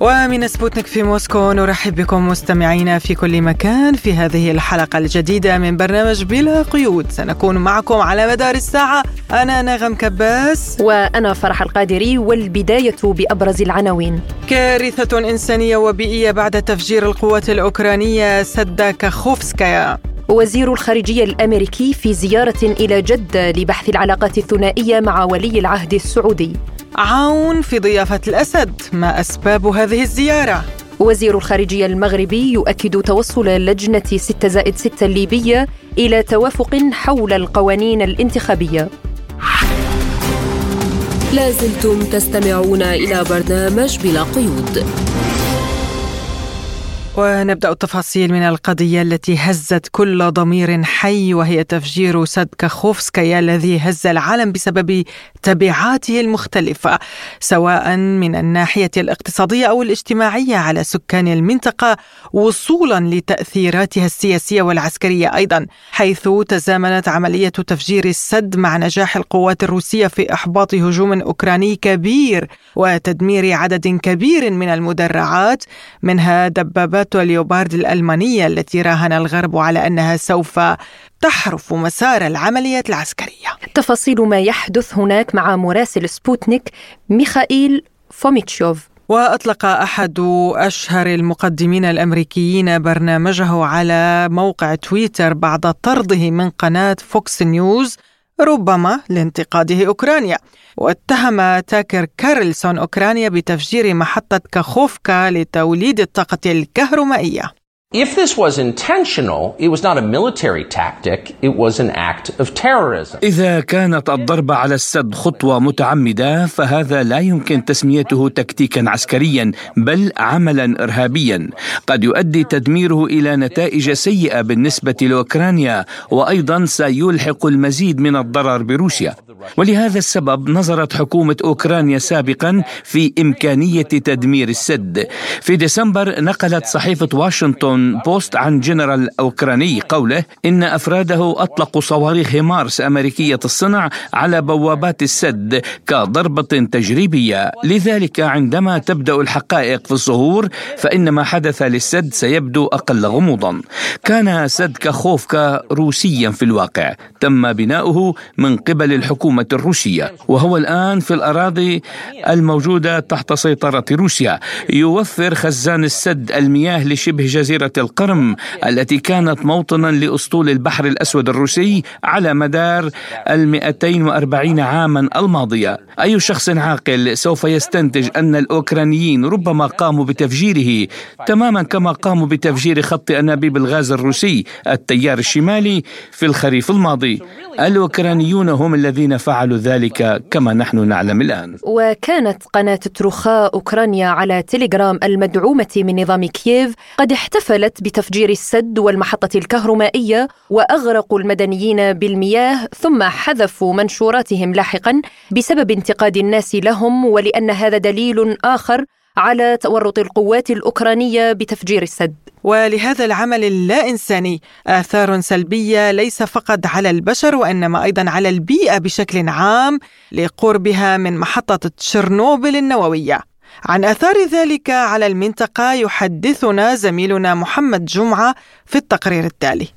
ومن سبوتنيك في موسكو نرحب بكم مستمعينا في كل مكان في هذه الحلقة الجديدة من برنامج بلا قيود. سنكون معكم على مدار الساعة. أنا نغم كباس. وأنا فرح القادري والبداية بأبرز العناوين. كارثة إنسانية وبيئية بعد تفجير القوات الأوكرانية سد كاخوفسكايا وزير الخارجية الأمريكي في زيارة إلى جدة لبحث العلاقات الثنائية مع ولي العهد السعودي. عون في ضيافة الأسد ما أسباب هذه الزيارة؟ وزير الخارجية المغربي يؤكد توصل لجنة 6 زائد 6 الليبية إلى توافق حول القوانين الانتخابية لازلتم تستمعون إلى برنامج بلا قيود ونبدأ التفاصيل من القضية التي هزت كل ضمير حي وهي تفجير سد كاخوفسكايا الذي هز العالم بسبب تبعاته المختلفة سواء من الناحية الاقتصادية أو الاجتماعية على سكان المنطقة وصولا لتأثيراتها السياسية والعسكرية أيضا حيث تزامنت عملية تفجير السد مع نجاح القوات الروسية في إحباط هجوم أوكراني كبير وتدمير عدد كبير من المدرعات منها دبابات ليوبارد الألمانية التي راهن الغرب على أنها سوف تحرف مسار العمليات العسكرية. تفاصيل ما يحدث هناك مع مراسل سبوتنيك ميخائيل فوميتشوف. وأطلق أحد أشهر المقدمين الأمريكيين برنامجه على موقع تويتر بعد طرده من قناة فوكس نيوز ربما لانتقاده أوكرانيا. واتهم تاكر كارلسون أوكرانيا بتفجير محطة كاخوفكا لتوليد الطاقة الكهرومائية. If this was intentional, it was not a military tactic, it was an act of terrorism. إذا كانت الضربة على السد خطوة متعمدة فهذا لا يمكن تسميته تكتيكا عسكريا بل عملا إرهابيا. قد يؤدي تدميره إلى نتائج سيئة بالنسبة لأوكرانيا وأيضا سيلحق المزيد من الضرر بروسيا. ولهذا السبب نظرت حكومة أوكرانيا سابقا في إمكانية تدمير السد. في ديسمبر نقلت صحيفة واشنطن بوست عن جنرال أوكراني قوله إن أفراده أطلقوا صواريخ مارس أمريكية الصنع على بوابات السد كضربة تجريبية. لذلك عندما تبدأ الحقائق في الظهور فإن ما حدث للسد سيبدو أقل غموضا. كان سد كاخوفكا روسيا في الواقع. تم بناؤه من قبل الحكومة الروسية. وهو الآن في الأراضي الموجودة تحت سيطرة روسيا. يوفر خزان السد المياه لشبه جزيرة القرم التي كانت موطنا لأسطول البحر الأسود الروسي على مدار ال 240 عاما الماضية. أي شخص عاقل سوف يستنتج أن الأوكرانيين ربما قاموا بتفجيره تماما كما قاموا بتفجير خط أنابيب الغاز الروسي التيار الشمالي في الخريف الماضي. الأوكرانيون هم الذين فعلوا ذلك كما نحن نعلم الآن. وكانت قناة تروخاء أوكرانيا على تيليجرام المدعومة من نظام كييف قد احتفلت بتفجير السد والمحطة الكهرومائية وأغرقوا المدنيين بالمياه ثم حذفوا منشوراتهم لاحقا بسبب انتقاد الناس لهم ولأن هذا دليل آخر على تورط القوات الأوكرانية بتفجير السد. ولهذا العمل اللا إنساني آثار سلبية ليس فقط على البشر وإنما أيضا على البيئة بشكل عام لقربها من محطة تشيرنوبل النووية. عن آثار ذلك على المنطقة يحدثنا زميلنا محمد جمعة في التقرير التالي.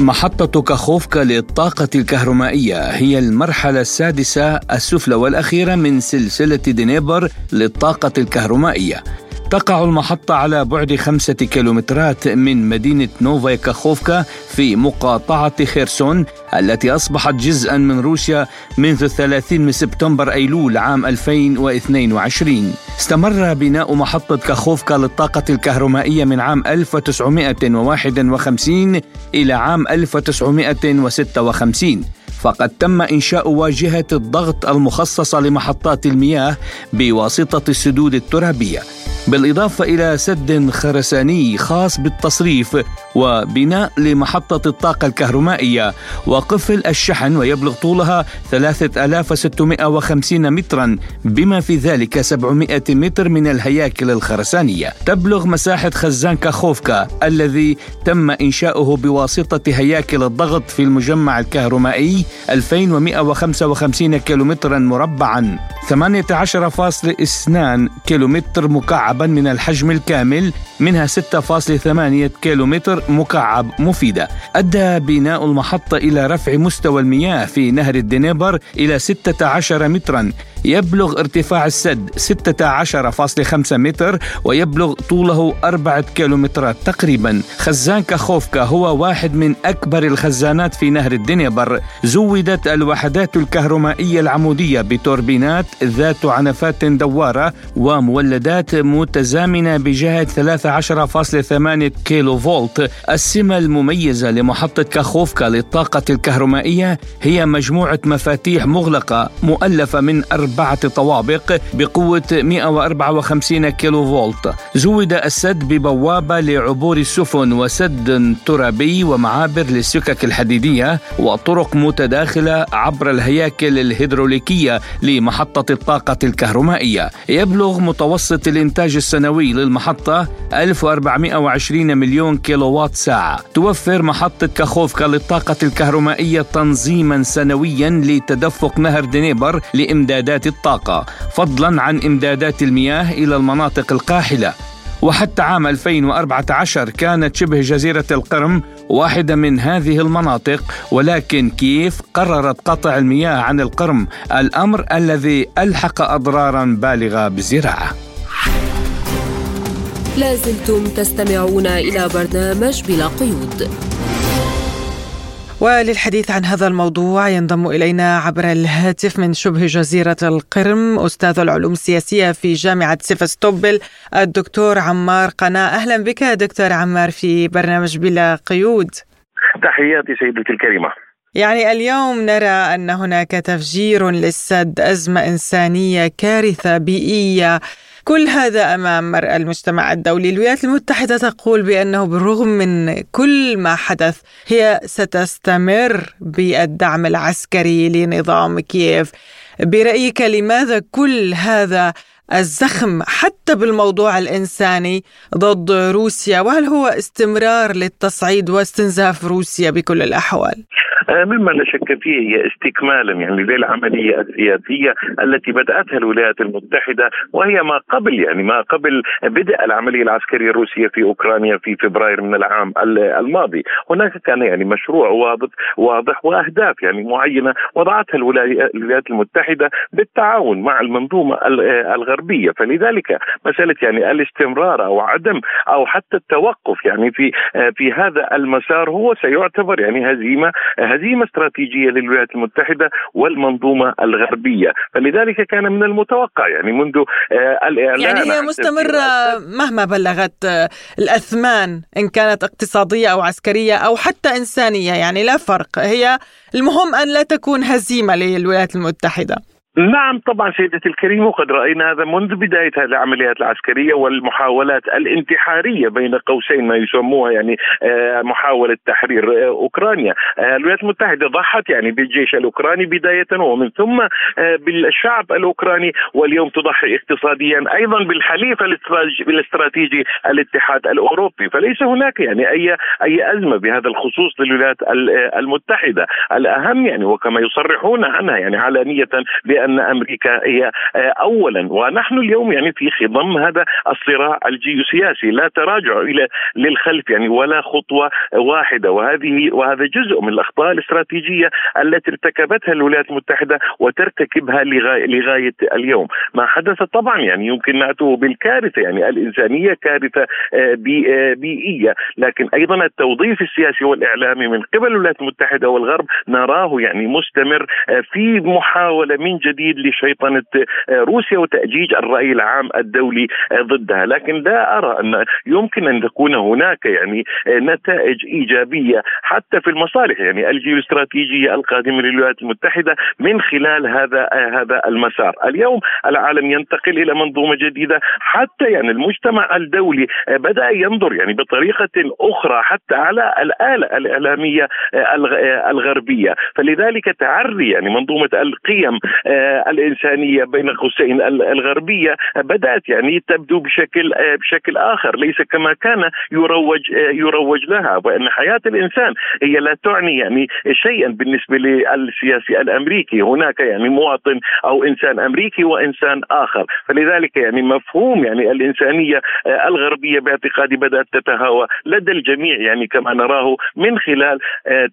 محطة كاخوفكا للطاقة الكهرومائية هي المرحلة السادسة السفلى والأخيرة من سلسلة دنيبر للطاقة الكهرومائية. تقع المحطة على بعد خمسة كيلومترات من مدينة نوفا كاخوفكا في مقاطعة خيرسون التي أصبحت جزءا من روسيا منذ 30 من سبتمبر أيلول عام 2022 استمر بناء محطة كاخوفكا للطاقة الكهرومائية من عام 1951 إلى عام 1956 فقد تم إنشاء واجهة الضغط المخصصة لمحطات المياه بواسطة السدود الترابية بالإضافة إلى سد خرساني خاص بالتصريف وبناء لمحطة الطاقة الكهرومائية وقفل الشحن ويبلغ طولها 3650 مترا بما في ذلك 700 متر من الهياكل الخرسانية. تبلغ مساحة خزان كاخوفكا الذي تم إنشاؤه بواسطة هياكل الضغط في المجمع الكهرومائي 2155 كيلومترا مربعا 18.2 كيلومتر مكعبا من الحجم الكامل منها 6.8 كيلومتر مكعب مفيدة. أدى بناء المحطة إلى رفع مستوى المياه في نهر الدنيبر إلى 16 مترا. يبلغ ارتفاع السد 16.5 متر ويبلغ طوله 4 كيلومترات تقريبا. خزان كاخوفكا هو واحد من أكبر الخزانات في نهر الدنيبر. زودت الوحدات الكهرومائية العمودية بتوربينات ذات عنفات دوارة ومولدات متزامنة بجهة 13.8 كيلو فولت السمة المميزة لمحطة كاخوفكا للطاقة الكهرومائية هي مجموعة مفاتيح مغلقة مؤلفة من أربعة طوابق بقوة 154 كيلو فولت زود السد ببوابة لعبور السفن وسد ترابي ومعابر للسكك الحديدية وطرق متداخلة عبر الهياكل الهيدروليكية لمحطة الطاقة الكهرومائية. يبلغ متوسط الإنتاج السنوي للمحطة 1420 مليون كيلووات ساعة. توفر محطة كاخوفكا للطاقة الكهرومائية تنظيما سنويا لتدفق نهر دنيبر لإمدادات الطاقة فضلا عن إمدادات المياه إلى المناطق القاحلة. وحتى عام 2014 كانت شبه جزيرة القرم واحدة من هذه المناطق ولكن كيف قررت قطع المياه عن القرم؟ الأمر الذي ألحق أضرارا بالغة بالزراعة لازلتم تستمعون إلى برنامج بلا قيود. وللحديث عن هذا الموضوع ينضم إلينا عبر الهاتف من شبه جزيرة القرم أستاذ العلوم السياسية في جامعة سيفستوبل الدكتور عمار قناة. أهلا بك دكتور عمار في برنامج بلا قيود. تحياتي سيدتي الكريمة. يعني اليوم نرى أن هناك تفجير للسد أزمة إنسانية كارثة بيئية. كل هذا أمام مرأى المجتمع الدولي، الولايات المتحدة تقول بأنه بالرغم من كل ما حدث هي ستستمر بالدعم العسكري لنظام كييف. برأيك لماذا كل هذا الزخم حتى بالموضوع الإنساني ضد روسيا. وهل هو استمرار للتصعيد واستنزاف روسيا بكل الأحوال؟ آه، مما لا شك فيه هي استكمالا يعني للعمليه السياسية التي بدأتها الولايات المتحدة وهي ما قبل يعني ما قبل بدء العملية العسكرية الروسية في أوكرانيا في فبراير من العام الماضي، هناك كان يعني مشروع واضح واضح وأهداف يعني معينة وضعتها الولايات المتحدة بالتعاون مع المنظومة الغربية، فلذلك مسألة يعني الاستمرار أو عدم أو حتى التوقف يعني في في هذا المسار هو سيعتبر يعني هزيمة هزيمة استراتيجية للولايات المتحدة والمنظومة الغربية، فلذلك كان من المتوقع يعني منذ آه، الإعلان يعني هي مستمرة مهما بلغت آه، الأثمان إن كانت اقتصادية أو عسكرية أو حتى إنسانية يعني لا فرق. هي المهم أن لا تكون هزيمة للولايات المتحدة. نعم طبعا سيدتي الكريمة وقد رأينا هذا منذ بداية هذه العمليات العسكرية والمحاولات الانتحارية بين قوسين ما يسموها يعني آه، محاولة تحرير آه، أوكرانيا. آه، الولايات المتحدة ضحت يعني بالجيش الأوكراني بداية ومن ثم بالشعب الأوكراني واليوم تضحي اقتصاديا أيضا بالحليف الاستراتيجي الاتحاد الأوروبي. فليس هناك يعني أي أي أزمة بهذا الخصوص للولايات المتحدة. الأهم يعني وكما يصرحون عنها يعني علانية بأن ان أمريكا هي آه، اولا. ونحن اليوم يعني في خضم هذا الصراع الجيوسياسي لا تراجع إلى للخلف يعني ولا خطوة واحدة. وهذه وهذا جزء من الأخطاء الاستراتيجية التي ارتكبتها الولايات المتحدة وترتكبها لغاية لغاية اليوم. ما حدث طبعا يعني يمكن نعتبره بالكارثة يعني الإنسانية كارثة آه، آه، بيئية. لكن أيضا التوظيف السياسي والإعلامي من قبل الولايات المتحدة والغرب نراه يعني مستمر في محاولة من جديد جديد لشيطنة روسيا وتأجيج الرأي العام الدولي ضدها. لكن لا أرى أن يمكن أن تكون هناك يعني نتائج إيجابية حتى في المصالح. يعني الجيوستراتيجية القادمة للولايات المتحدة من خلال هذا هذا المسار. اليوم العالم ينتقل إلى منظومة جديدة حتى يعني المجتمع الدولي بدأ ينظر يعني بطريقة أخرى حتى على الآلة الإعلامية الغربية. فلذلك تعري يعني منظومة القيم الإنسانية بين قوسين الغربية بدأت يعني تبدو بشكل بشكل آخر ليس كما كان يروج يروج لها وإن حياة الإنسان هي لا تعني يعني شيئا بالنسبة للسياسي الأمريكي. هناك يعني مواطن أو إنسان أمريكي وإنسان آخر. فلذلك يعني مفهوم يعني الإنسانية الغربية باعتقادي بدأت تتهاوى لدى الجميع يعني كما نراه من خلال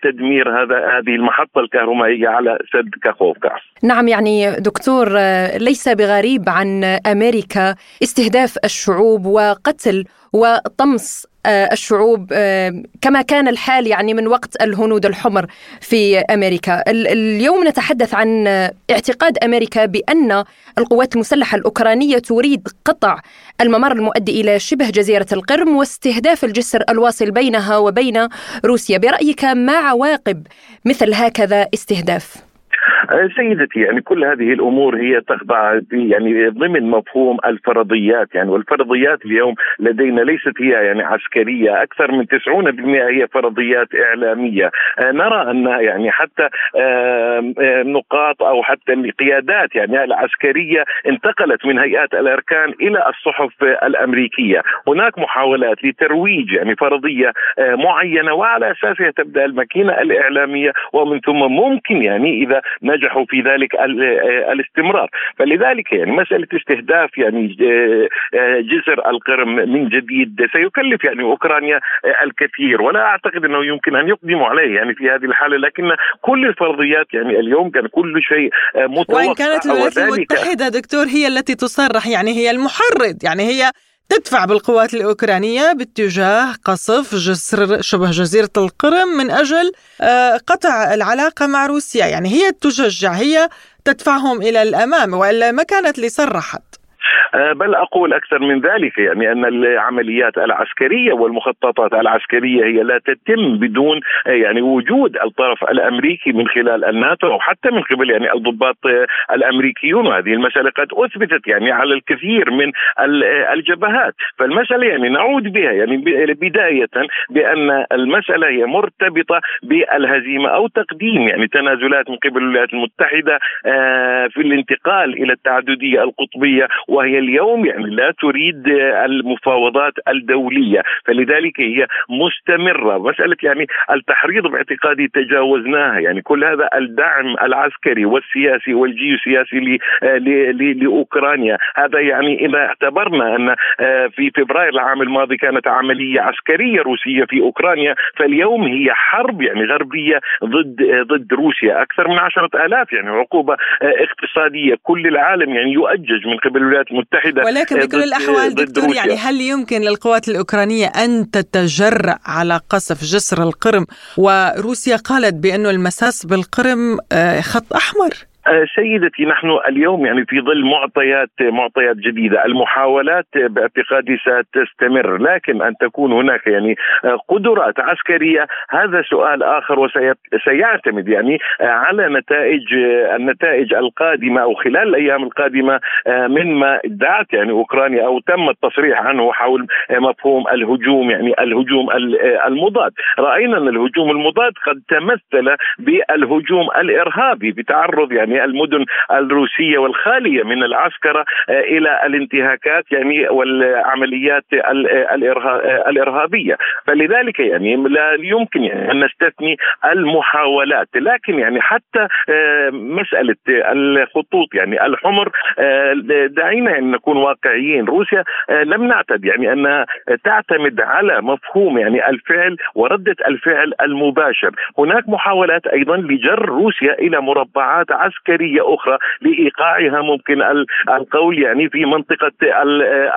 تدمير هذا هذه المحطة الكهربائيه على سد كاخوفكا نعم يعني دكتور ليس بغريب عن أمريكا استهداف الشعوب وقتل وطمس آه، الشعوب آه، كما كان الحال يعني من وقت الهنود الحمر في أمريكا. اليوم نتحدث عن اعتقاد أمريكا بأن القوات المسلحة الأوكرانية تريد قطع الممر المؤدي إلى شبه جزيرة القرم واستهداف الجسر الواصل بينها وبين روسيا. برأيك ما عواقب مثل هكذا استهداف؟ آه، سيدتي يعني كل هذه الأمور هي تخضع يعني ضمن مفهوم الفرضيات يعني والفرضيات اليوم لدينا ليست هي يعني عسكرية أكثر من 90% هي فرضيات إعلامية. آه، نرى أن يعني حتى نقاط أو حتى القيادات يعني العسكرية انتقلت من هيئات الأركان إلى الصحف الأمريكية. هناك محاولات لترويج يعني فرضية آه، معينة وعلى أساسها تبدأ الماكينة الإعلامية ومن ثم ممكن يعني إذا نجحوا في ذلك آه، الاستمرار. فلذلك يعني مسألة استهداف يعني آه، آه، جسر القرم من جديد سيكلف يعني أوكرانيا الكثير. ولا أعتقد أنه يمكن أن يقدموا عليه يعني في هذه الحالة لكن كل الفرضيات يعني اليوم كان كل شيء متوقع. وإن كانت الولايات المتحدة دكتور هي التي تصرح يعني هي المحرض يعني هي تدفع بالقوات الأوكرانية باتجاه قصف جسر شبه جزيرة القرم من أجل آه، قطع العلاقة مع روسيا. يعني هي تشجع هي تدفعهم إلى الأمام وإلا ما كانت لصرحت. بل أقول أكثر من ذلك يعني أن العمليات العسكرية والمخططات العسكرية هي لا تتم بدون آه، يعني وجود الطرف الأمريكي من خلال الناتو أو حتى من قبل يعني الضباط آه، الأمريكيون. وهذه المسألة قد أثبتت يعني على الكثير من الجبهات. فالمسألة يعني نعود بها يعني بداية بأن المسألة هي مرتبطة بالهزيمة أو تقديم يعني تنازلات من قبل الولايات المتحدة في الانتقال إلى التعددية القطبية وهي اليوم يعني لا تريد المفاوضات الدولية فلذلك هي مستمرة. مسألة يعني التحريض باعتقادي تجاوزناها. يعني كل هذا الدعم العسكري والسياسي والجيوسياسي لأوكرانيا هذا يعني إذا اعتبرنا أن آه، في فبراير العام الماضي كانت عملية عسكرية روسية في أوكرانيا فاليوم هي حرب يعني غربية ضد ضد روسيا. أكثر من عشرة آلاف يعني عقوبة آه، اقتصادية. كل العالم يعني يؤجج من قبل الولايات المتحده ولكن بكل الأحوال دكتور يعني هل يمكن للقوات الأوكرانية أن تتجرأ على قصف جسر القرم؟ وروسيا قالت بانه المساس بالقرم آه، خط أحمر. سيدتي نحن اليوم يعني في ظل معطيات معطيات جديدة، المحاولات باعتقادي ستستمر، لكن أن تكون هناك يعني آه، قدرات عسكرية هذا سؤال آخر وسيعتمد يعني آه، على نتائج النتائج القادمة أو خلال الأيام القادمة مما ادعت يعني أوكرانيا أو تم التصريح عنه حول مفهوم الهجوم يعني الهجوم المضاد، رأينا أن الهجوم المضاد قد تمثل بالهجوم الإرهابي بتعرض يعني يعني المدن الروسية والخالية من العسكرة آه، إلى الانتهاكات يعني والعمليات الإرهابية. فلذلك يعني لا يمكن يعني أن نستثني المحاولات. لكن يعني حتى آه، مسألة الخطوط يعني الحمر آه، دعينا يعني نكون واقعيين. روسيا لم نعتد يعني أنها تعتمد على مفهوم يعني الفعل وردة الفعل المباشر. هناك محاولات أيضا لجر روسيا إلى مربعات عسكريه عسكريه أخرى لإيقاعها ممكن القول يعني في منطقة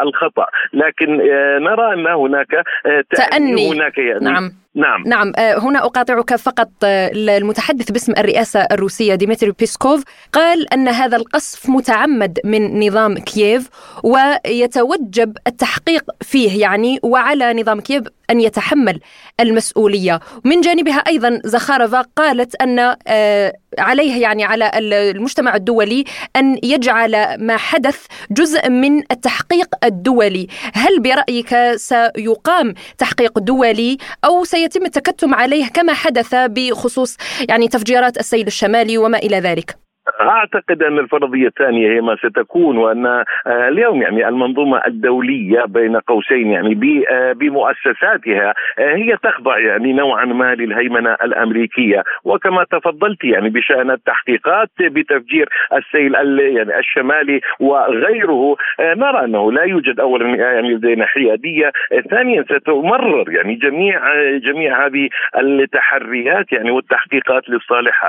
الخطأ. لكن آه، نرى أن هناك آه، تأني. هناك يعني. نعم. نعم. نعم هنا أقاطعك فقط المتحدث باسم الرئاسة الروسية ديمتري بيسكوف قال أن هذا القصف متعمد من نظام كييف ويتوجب التحقيق فيه يعني وعلى نظام كييف أن يتحمل المسؤولية. من جانبها أيضا زخارفا قالت أن آه، عليه يعني على المجتمع الدولي أن يجعل ما حدث جزء من التحقيق الدولي. هل برأيك سيقام تحقيق دولي أو سيتم التكتم عليه كما حدث بخصوص يعني تفجيرات السيل الشمالي وما إلى ذلك؟ أعتقد أن الفرضية الثانية هي ما ستكون وأن آه، اليوم يعني المنظومة الدولية بين قوسين يعني آه، بمؤسساتها آه، هي تخضع يعني نوعا ما للهيمنة الأمريكية. وكما تفضلت يعني بشأن التحقيقات بتفجير السيل يعني الشمالي وغيره نرى أنه لا يوجد اولا يعني لدينا حيادية ثانيا ستمرر يعني جميع جميع هذه التحريات يعني والتحقيقات للصالح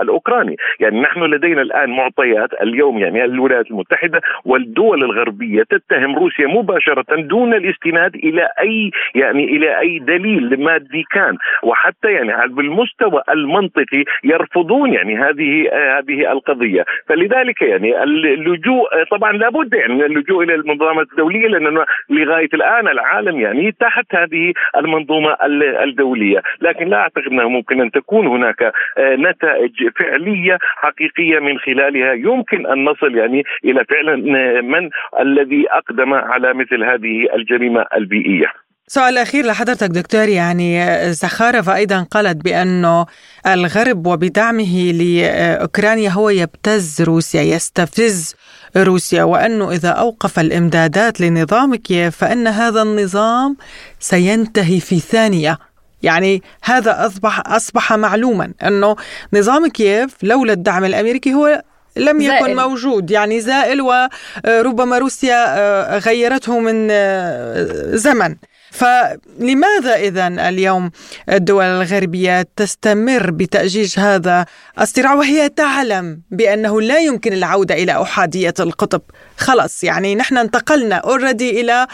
الأوكراني. يعني نحن لدينا الآن معطيات اليوم يعني الولايات المتحدة والدول الغربية تتهم روسيا مباشرة دون الاستناد إلى أي يعني إلى أي دليل مادي كان. وحتى يعني بالمستوى المنطقي يرفضون يعني هذه هذه القضية. فلذلك يعني اللجوء طبعا لابد يعني اللجوء إلى المنظمات الدولية لأن لغاية الآن العالم يعني تحت هذه المنظومة الدولية. لكن لا أعتقد أنه ممكن أن تكون هناك نتائج فعلية حقيقية حقيقيه من خلالها يمكن أن نصل يعني إلى فعلا من الذي أقدم على مثل هذه الجريمة البيئية. سؤال أخير لحضرتك دكتور يعني زخارف أيضا قالت بأنه الغرب وبدعمه لأوكرانيا هو يبتز روسيا يستفز روسيا وأنه إذا أوقف الإمدادات لنظام كييف فإن هذا النظام سينتهي في ثانية يعني هذا أصبح أصبح معلوما أنه نظام كييف لولا الدعم الأمريكي هو لم يكن زائل. موجود. يعني زائل وربما روسيا آه، غيرته من آه، زمن. فلماذا إذا اليوم الدول الغربية تستمر بتأجيج هذا الصراع وهي تعلم بأنه لا يمكن العودة إلى أحادية القطب؟ خلص يعني نحن انتقلنا اوريدي آه، آه،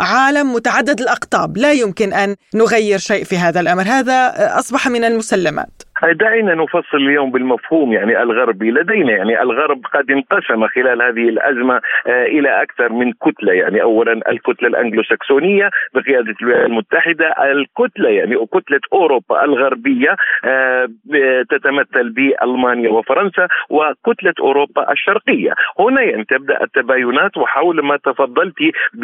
عالم متعدد الأقطاب لا يمكن أن نغير شيء في هذا الأمر. هذا أصبح من المسلمات. دعينا نفصل اليوم بالمفهوم يعني الغربي. لدينا يعني الغرب قد انقسم خلال هذه الأزمة آه، إلى أكثر من كتلة. يعني أولا الكتلة الأنجلوساكسونية بقيادة الولايات المتحدة الكتلة يعني كتلة أوروبا الغربية آه، تتمثل بألمانيا وفرنسا وكتلة أوروبا الشرقية. هنا يعني تبدأ التباينات وحول ما تفضلت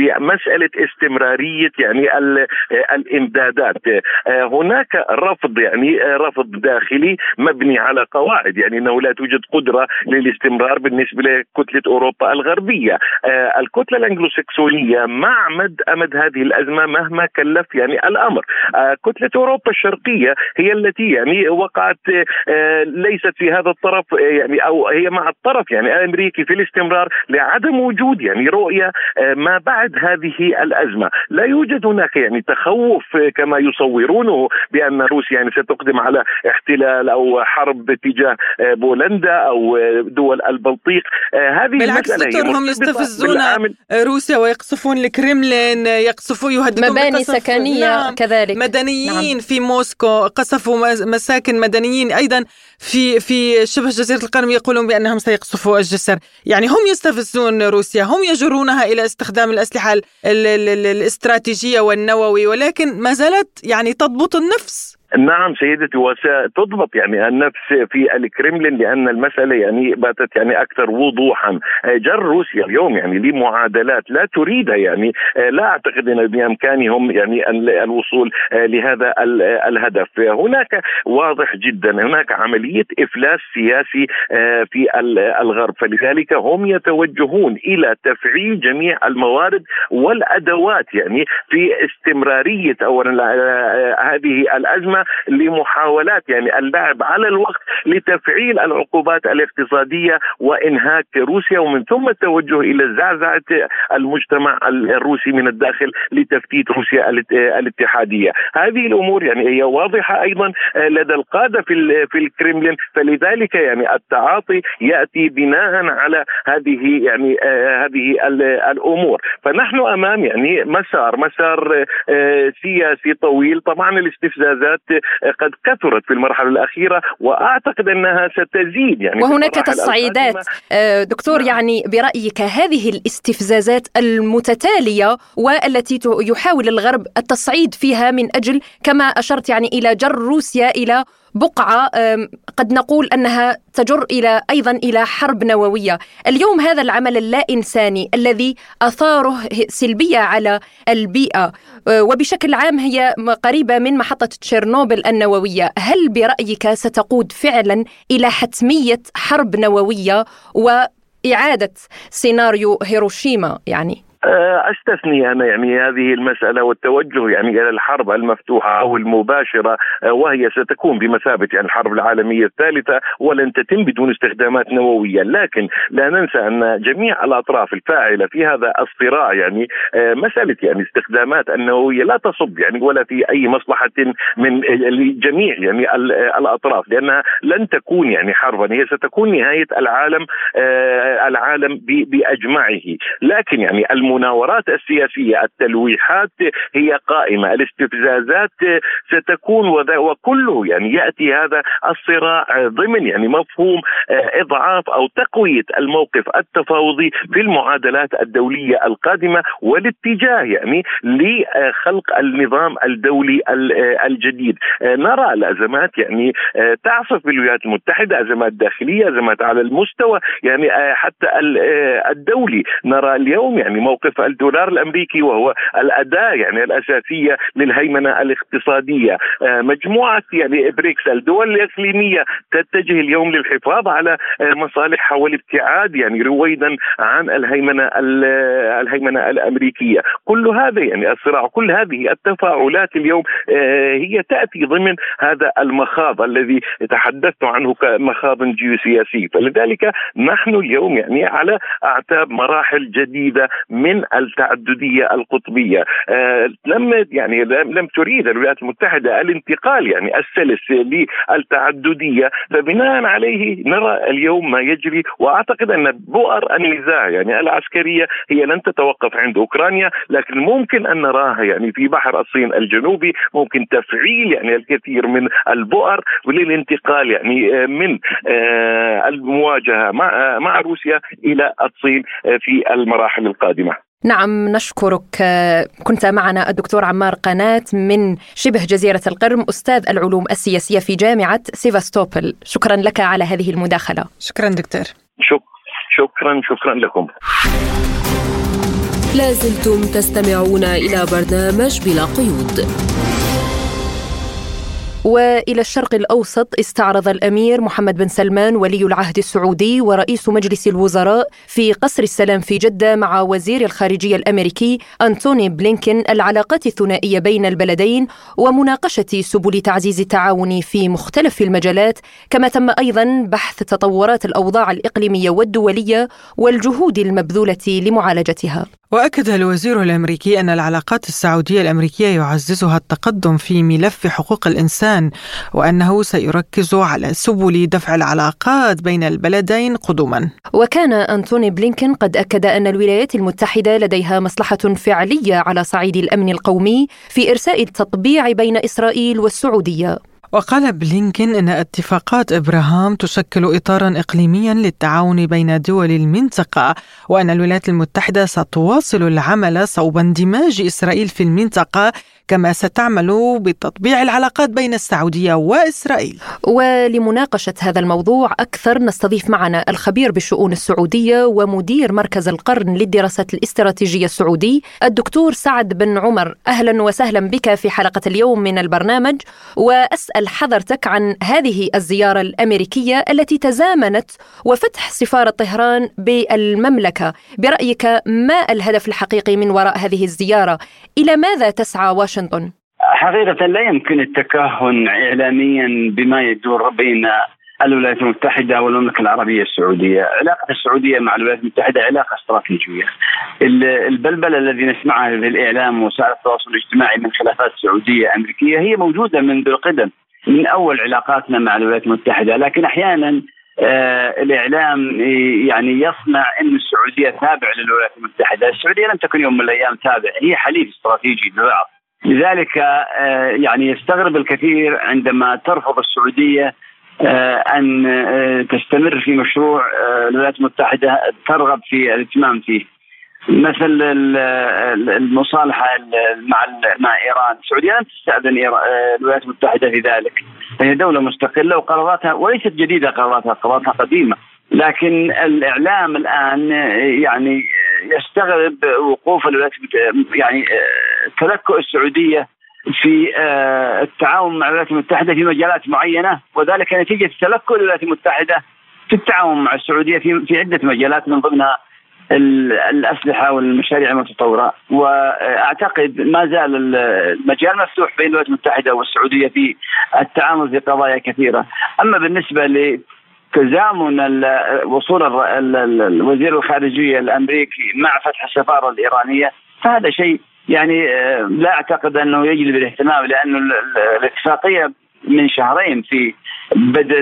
بمسألة استمرارية يعني آه، الإمدادات. هناك رفض يعني رفض داخلي مبني على قواعد. يعني إنه لا توجد قدرة للاستمرار بالنسبة لكتلة أوروبا الغربية. آه الكتلة الإنجلوسكسونية مع مد امد هذه الأزمة مهما كلف يعني الأمر. آه كتلة أوروبا الشرقية هي التي يعني وقعت آه ليست في هذا الطرف آه يعني أو هي مع الطرف يعني الأمريكي في الاستمرار لعدم وجود يعني رؤية آه ما بعد هذه الأزمة. لا يوجد هناك يعني تخوف كما يصورونه بأن روسيا يعني ستقدم على احتلال أو حرب تجاه آه، بولندا أو دول البلطيق. آه، هذه بالعكس المسألة هم يستفزون روسيا ويقصفون الكريملين يقصفون يهددون مباني سكنية نعم كذلك. مدنيين نعم. في موسكو قصفوا مساكن مدنيين. أيضا في في شبه جزيرة القرم يقولون بأنهم سيقصفوا الجسر. يعني هم يستفزون روسيا هم يجرونها إلى استخدام الأسلحة. الاستراتيجية والنووي ولكن ما زالت يعني تضبط النفس. نعم سيدتي وستضبط يعني النفس في الكرملين لأن المسألة يعني باتت يعني أكثر وضوحا. جر روسيا اليوم يعني لمعادلات لا تريدها يعني. لا أعتقد إن بإمكانهم يعني الوصول لهذا الهدف. هناك واضح جدا هناك عملية إفلاس سياسي في الغرب. فلذلك هم يتوجهون إلى تفعيل جميع الموارد والأدوات يعني في استمرارية اولا هذه الأزمة لمحاولات يعني اللعب على الوقت لتفعيل العقوبات الاقتصادية وإنهاك روسيا ومن ثم التوجه إلى زعزعة المجتمع الروسي من الداخل لتفتيت روسيا الاتحادية، هذه الأمور يعني هي واضحة أيضا لدى القادة في في الكريملين. فلذلك يعني التعاطي يأتي بناء على هذه يعني آه هذه الأمور، فنحن أمام يعني مسار مسار آه سياسي طويل، طبعا الاستفزازات قد كثرت في المرحلة الأخيرة وأعتقد أنها ستزيد يعني وهناك تصعيدات آه، دكتور نعم. يعني برأيك هذه الاستفزازات المتتالية والتي يحاول الغرب التصعيد فيها من أجل كما أشرت يعني إلى جر روسيا إلى بقعة قد نقول أنها تجر إلى أيضا إلى حرب نووية، اليوم هذا العمل اللا انساني الذي أثاره سلبية على البيئة. أه، وبشكل عام هي قريبة من محطة تشيرنوبل النووية، هل برأيك ستقود فعلا إلى حتمية حرب نووية وإعادة سيناريو هيروشيما؟ يعني؟ آه، أستثني أنا يعني هذه المسألة والتوجه يعني إلى الحرب المفتوحة أو المباشرة آه، وهي ستكون بمثابة يعني الحرب العالمية الثالثة ولن تتم بدون استخدامات نووية، لكن لا ننسى أن جميع الأطراف الفاعلة في هذا الصراع يعني آه، مسألة يعني استخدامات النووية لا تصب يعني ولا في أي مصلحة من جميع يعني الأطراف لأنها لن تكون يعني حربا. هي ستكون نهاية العالم العالم بأجمعه، لكن يعني المناورات السياسية التلويحات هي قائمة الاستفزازات ستكون وكله يعني يأتي هذا الصراع ضمن يعني مفهوم إضعاف أو تقوية الموقف التفاوضي في المعادلات الدولية القادمة والاتجاه يعني لخلق النظام الدولي الجديد. نرى الأزمات يعني تعصف بالولايات المتحدة أزمات داخلية أزمات على المستوى يعني حتى الدولي. نرى اليوم يعني موقف موقف الدولار الأمريكي وهو الأداة يعني الأساسية للهيمنة الاقتصادية. آه، مجموعة يعني بريكس الدول الإقليمية تتجه اليوم للحفاظ على آه، مصالحها والابتعاد يعني رويدا عن الهيمنة الهيمنة الأمريكية. كل هذا يعني الصراع كل هذه التفاعلات اليوم آه، هي تأتي ضمن هذا المخاض الذي تحدثت عنه كمخاض جيوسياسي. فلذلك نحن اليوم يعني على أعتاب مراحل جديدة من التعددية القطبية. آه لم يعني لم تريد الولايات المتحدة الانتقال يعني السلس للتعددية. فبناء عليه نرى اليوم ما يجري وأعتقد أن بؤر النزاع يعني العسكرية هي لن تتوقف عند أوكرانيا لكن ممكن أن نراها يعني في بحر الصين الجنوبي ممكن تفعيل يعني الكثير من البؤر وللانتقال يعني من آه، المواجهة مع مع روسيا إلى الصين في المراحل القادمة. نعم نشكرك. كنت معنا الدكتور عمار قناة من شبه جزيرة القرم أستاذ العلوم السياسية في جامعة سيفاستوبل. شكرا لك على هذه المداخلة. شكرا دكتور. شك شكرا شكرا لكم. لازلتم تستمعون إلى برنامج بلا قيود. وإلى الشرق الأوسط استعرض الأمير محمد بن سلمان ولي العهد السعودي ورئيس مجلس الوزراء في قصر السلام في جدة مع وزير الخارجية الأمريكي أنتوني بلينكن العلاقات الثنائية بين البلدين ومناقشة سبل تعزيز التعاون في مختلف المجالات كما تم أيضا بحث تطورات الأوضاع الإقليمية والدولية والجهود المبذولة لمعالجتها. وأكد الوزير الأمريكي أن العلاقات السعودية الأمريكية يعززها التقدم في ملف حقوق الإنسان وأنه سيركز على سبل دفع العلاقات بين البلدين قدما. وكان أنتوني بلينكن قد أكد أن الولايات المتحدة لديها مصلحة فعلية على صعيد الأمن القومي في إرساء التطبيع بين إسرائيل والسعودية. وقال بلينكين إن اتفاقات إبراهام تشكل اطارا اقليميا للتعاون بين دول المنطقة وأن الولايات المتحدة ستواصل العمل صوب اندماج إسرائيل في المنطقة كما ستعمل بتطبيع العلاقات بين السعودية وإسرائيل. ولمناقشة هذا الموضوع أكثر نستضيف معنا الخبير بالشؤون السعودية ومدير مركز القرن للدراسات الاستراتيجية السعودي الدكتور سعد بن عمر أهلا وسهلا بك في حلقة اليوم من البرنامج واسال حضرتك عن هذه الزيارة الأمريكية التي تزامنت وفتح سفارة طهران بالمملكة. برأيك ما الهدف الحقيقي من وراء هذه الزيارة؟ إلى ماذا تسعى واشنطن؟ حقيقة لا يمكن التكهن إعلاميا بما يدور بين الولايات المتحدة والمملكة العربية السعودية. علاقة السعودية مع الولايات المتحدة علاقة استراتيجية. البلبلة الذي نسمعها في الإعلام وسائل التواصل الاجتماعي من خلافات سعودية أمريكية هي موجودة منذ القدم. من أول علاقاتنا مع الولايات المتحدة لكن أحيانا آه الإعلام يعني يصنع إن السعودية تابعة للولايات المتحدة، السعودية لم تكن يوم من الأيام تابع، هي حليف استراتيجي للبعض. لذلك آه يعني يستغرب الكثير عندما ترفض السعودية آه أن آه، تستمر في مشروع آه، الولايات المتحدة ترغب في الاهتمام فيه. مثل المصالحة مع مع إيران، السعودية لم تستأذن الولايات المتحدة في ذلك، فهي دولة مستقلة وقراراتها وليست جديدة قراراتها، قراراتها قديمة، لكن الإعلام الآن يعني يستغرب وقوف الولايات يعني تلكؤ السعودية في التعاون مع الولايات المتحدة في مجالات معينة وذلك نتيجة تلكؤ الولايات المتحدة في التعاون مع السعودية في عدة مجالات من ضمنها الأسلحة والمشاريع المتطورة. وأعتقد ما زال المجال مفتوح بين الولايات المتحدة والسعودية في التعامل في قضايا كثيرة، أما بالنسبة لتزامن وصول وزير الخارجية الأمريكي مع فتح السفارة الإيرانية فهذا شيء يعني لا أعتقد أنه يجلب الاهتمام لأنه الاتفاقية من شهرين في بدء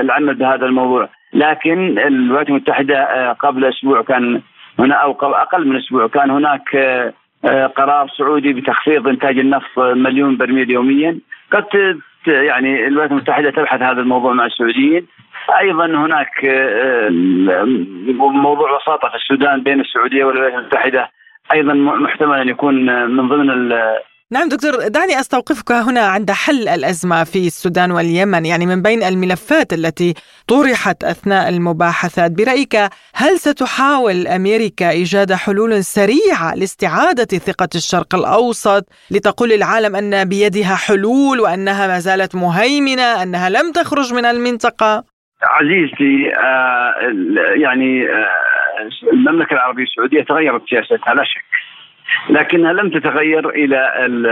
العمل بهذا الموضوع. لكن الولايات المتحدة آه، قبل أسبوع كان هنا أو أقل من أسبوع كان هناك آه، آه، قرار سعودي بتخفيض إنتاج النفط مليون برميل يوميا. قد يعني الولايات المتحدة تبحث هذا الموضوع مع السعوديين. أيضا هناك موضوع وساطة في السودان بين السعودية والولايات المتحدة. أيضا محتمل أن يكون من ضمن نعم دكتور دعني أستوقفك هنا عند حل الأزمة في السودان واليمن يعني من بين الملفات التي طرحت أثناء المباحثات. برأيك هل ستحاول أمريكا إيجاد حلول سريعة لاستعادة ثقة الشرق الأوسط لتقول العالم أن بيدها حلول وأنها ما زالت مهيمنة أنها لم تخرج من المنطقة؟ عزيزتي آه يعني آه المملكة العربية السعودية تغيرت سياستها لا شك. لكنها لم تتغير إلى ال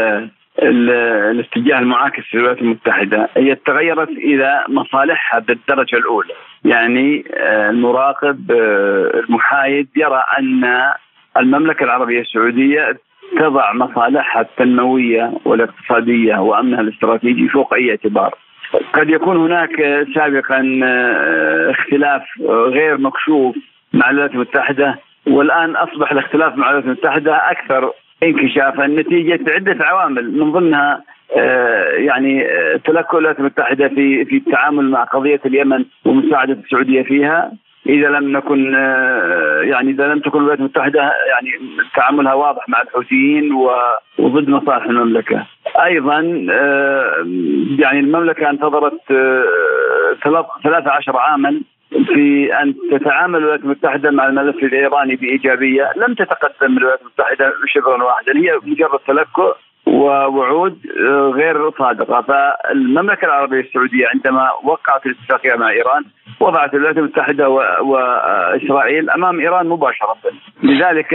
ال الاتجاه المعاكس في الولايات المتحدة. هي تغيرت إلى مصالحها بالدرجة الأولى. يعني آه، المراقب آه، المحايد يرى أن المملكة العربية السعودية تضع مصالحها التنموية والاقتصادية وأمنها الاستراتيجي فوق أي اعتبار. قد يكون هناك سابقا آه، اختلاف غير مكشوف مع الولايات المتحدة. والآن أصبح الاختلاف مع الولايات المتحدة أكثر انكشافا نتيجة عدة عوامل من ضمنها آه، يعني آه، تلكؤ الولايات المتحدة في في التعامل مع قضية اليمن ومساعدة السعودية فيها إذا لم نكن آه، يعني إذا لم تكن الولايات المتحدة يعني تعاملها واضح مع الحوثيين وضد مصالح المملكة. أيضا يعني المملكة انتظرت 13 عاما في أن تتعامل الولايات المتحدة مع الملف الإيراني بإيجابية، لم تتقدم الولايات المتحدة شبرا واحدا، هي مجرد تلكؤ ووعود آه، غير صادقة، فالمملكة العربية السعودية عندما وقعت الاتفاقية مع إيران وضعت الولايات المتحدة وإسرائيل أمام إيران مباشرة. لذلك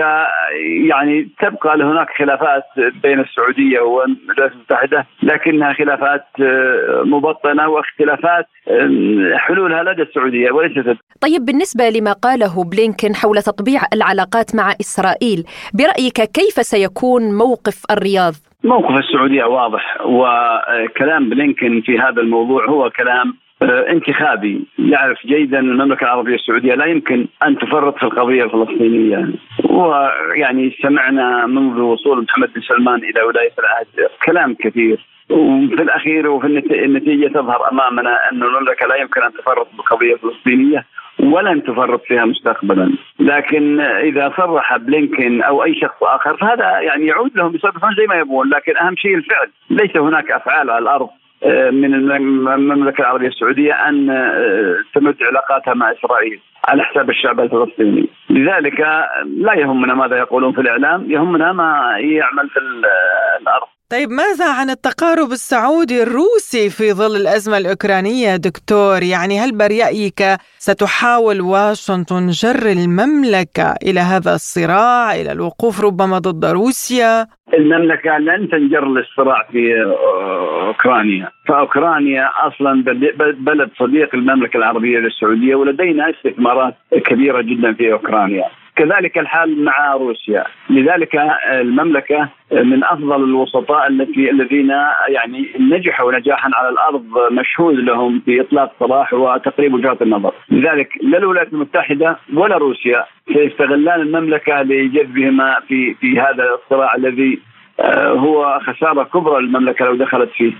يعني تبقى هناك خلافات بين السعودية والولايات المتحدة لكنها خلافات آه، مبطنة واختلافات آه، حلولها لدى السعودية وليست طيب بالنسبة لما قاله بلينكن حول تطبيع العلاقات مع إسرائيل برأيك كيف سيكون موقف الرياض؟ موقف السعودية واضح وكلام بلينكن في هذا الموضوع هو كلام انتخابي. يعرف جيدا المملكة العربية السعودية لا يمكن أن تفرط في القضية الفلسطينية. ويعني سمعنا منذ وصول محمد بن سلمان إلى ولاية العهد كلام كثير. وفي الأخير وفي النتيجة تظهر أمامنا أن المملكة لا يمكن أن تفرط بالقضية الفلسطينية ولن تفرط فيها مستقبلا. لكن إذا صرح بلينكن أو أي شخص آخر فهذا يعني يعود لهم يصرفون زي ما يبغون لكن أهم شيء الفعل. ليس هناك أفعال على الأرض. من المملكة العربية السعودية أن آه، تمد علاقاتها مع إسرائيل على حساب الشعب الفلسطيني، لذلك لا يهمنا ماذا يقولون في الإعلام، يهمنا ما يعمل في الأرض. طيب ماذا عن التقارب السعودي الروسي في ظل الأزمة الأوكرانية دكتور؟ يعني هل برأيك ستحاول واشنطن جر المملكة إلى هذا الصراع إلى الوقوف ربما ضد روسيا؟ المملكة لن تنجر للصراع في أوكرانيا. فأوكرانيا أصلا بلد صديق المملكة العربية السعودية ولدينا استثمارات كبيرة جدا في أوكرانيا. كذلك الحال مع روسيا. لذلك المملكة من أفضل الوسطاء التي الذين يعني نجحوا نجاحا على الأرض مشهود لهم في إطلاق سراح وتقريب وجهات النظر، لذلك لا الولايات المتحدة ولا روسيا سيستغلان المملكة لجذبهما في في هذا الصراع الذي هو خسارة كبرى للمملكة لو دخلت فيه.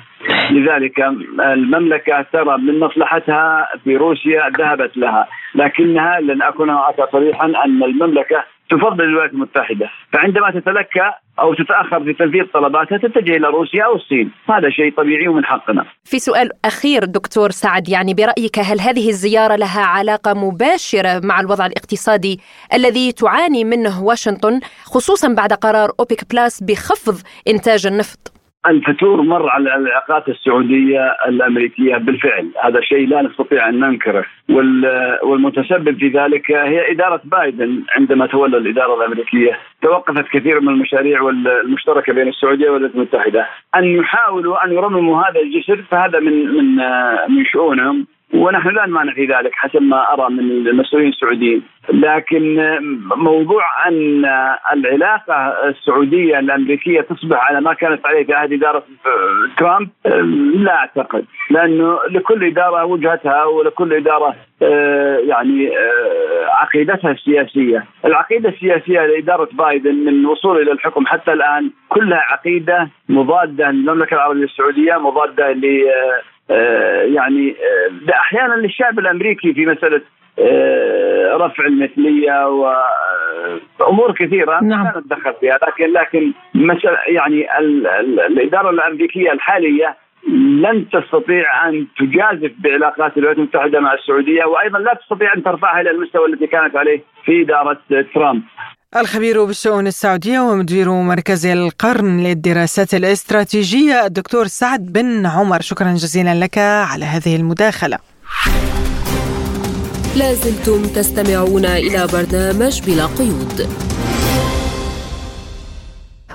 لذلك المملكة ترى من مصلحتها في روسيا ذهبت لها، لكنها لن أكون صريحا أن المملكة تفضل الولايات المتحدة، فعندما تتلكى أو تتأخر في تنفيذ طلباتها تتجه إلى روسيا أو الصين، هذا شيء طبيعي ومن حقنا. في سؤال أخير دكتور سعد يعني برأيك هل هذه الزيارة لها علاقة مباشرة مع الوضع الاقتصادي الذي تعاني منه واشنطن خصوصا بعد قرار أوبك بلاس بخفض إنتاج النفط؟ الفتور مر على العلاقات السعودية الأمريكية بالفعل، هذا شيء لا نستطيع أن ننكره، والمتسبب في ذلك هي إدارة بايدن. عندما تولى الإدارة الأمريكية، توقفت كثير من المشاريع المشتركه بين السعودية والولايات المتحدة، أن يحاولوا أن يرمموا هذا الجسر فهذا من من من شؤونهم. ونحن لا نمانع في ذلك حسب ما أرى من المسؤولين السعوديين، لكن موضوع أن العلاقة السعودية الأمريكية تصبح على ما كانت عليه في عهد إدارة ترامب لا أعتقد، لأنه لكل إدارة وجهتها ولكل إدارة آه، يعني آه، عقيدتها السياسية، العقيدة السياسية لإدارة بايدن من وصول إلى الحكم حتى الآن كلها عقيدة مضادة للمملكة العربية السعودية، مضادة ل آه، يعني آه، أحيانا للشعب الأمريكي في مسألة آه، رفع المثلية وامور كثيرة نعم. لا نتدخل فيها لكن لكن مثلا يعني ال ال الإدارة الأمريكية الحالية لن تستطيع أن تجازف بعلاقات الولايات المتحدة مع السعودية وأيضا لا تستطيع أن ترفعها إلى المستوى الذي كانت عليه في إدارة ترامب. الخبير بالشؤون السعودية ومدير مركز القرن للدراسات الاستراتيجية الدكتور سعد بن عمر. شكرا جزيلا لك على هذه المداخلة. لازلتم تستمعون إلى برنامج بلا قيود.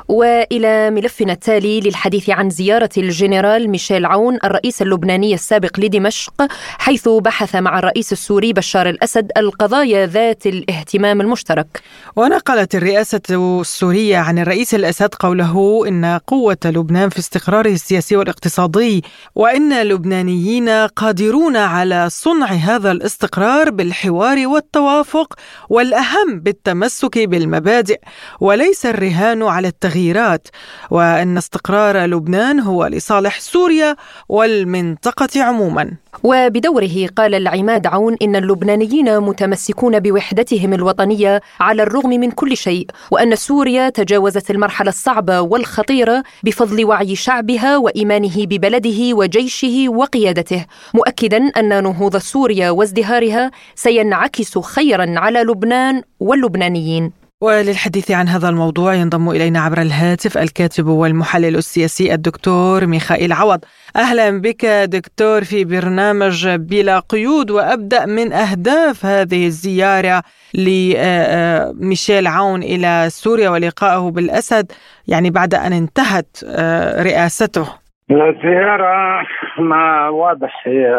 وإلى ملفنا التالي للحديث عن زيارة الجنرال ميشيل عون الرئيس اللبناني السابق لدمشق حيث بحث مع الرئيس السوري بشار الأسد القضايا ذات الاهتمام المشترك. ونقلت الرئاسة السورية عن الرئيس الأسد قوله إن قوة لبنان في استقراره السياسي والاقتصادي وإن اللبنانيين قادرون على صنع هذا الاستقرار بالحوار والتوافق والأهم بالتمسك بالمبادئ وليس الرهان على التغيير التغييرات وأن استقرار لبنان هو لصالح سوريا والمنطقة عموما. وبدوره قال العماد عون إن اللبنانيين متمسكون بوحدتهم الوطنية على الرغم من كل شيء وأن سوريا تجاوزت المرحلة الصعبة والخطيرة بفضل وعي شعبها وإيمانه ببلده وجيشه وقيادته مؤكدا أن نهوض سوريا وازدهارها سينعكس خيرا على لبنان واللبنانيين. وللحديث عن هذا الموضوع ينضم إلينا عبر الهاتف الكاتب والمحلل السياسي الدكتور ميخائيل عوض. أهلا بك دكتور في برنامج بلا قيود وأبدأ من أهداف هذه الزيارة لميشيل عون إلى سوريا ولقائه بالأسد يعني بعد أن انتهت آه، رئاسته. الزيارة ما واضح هي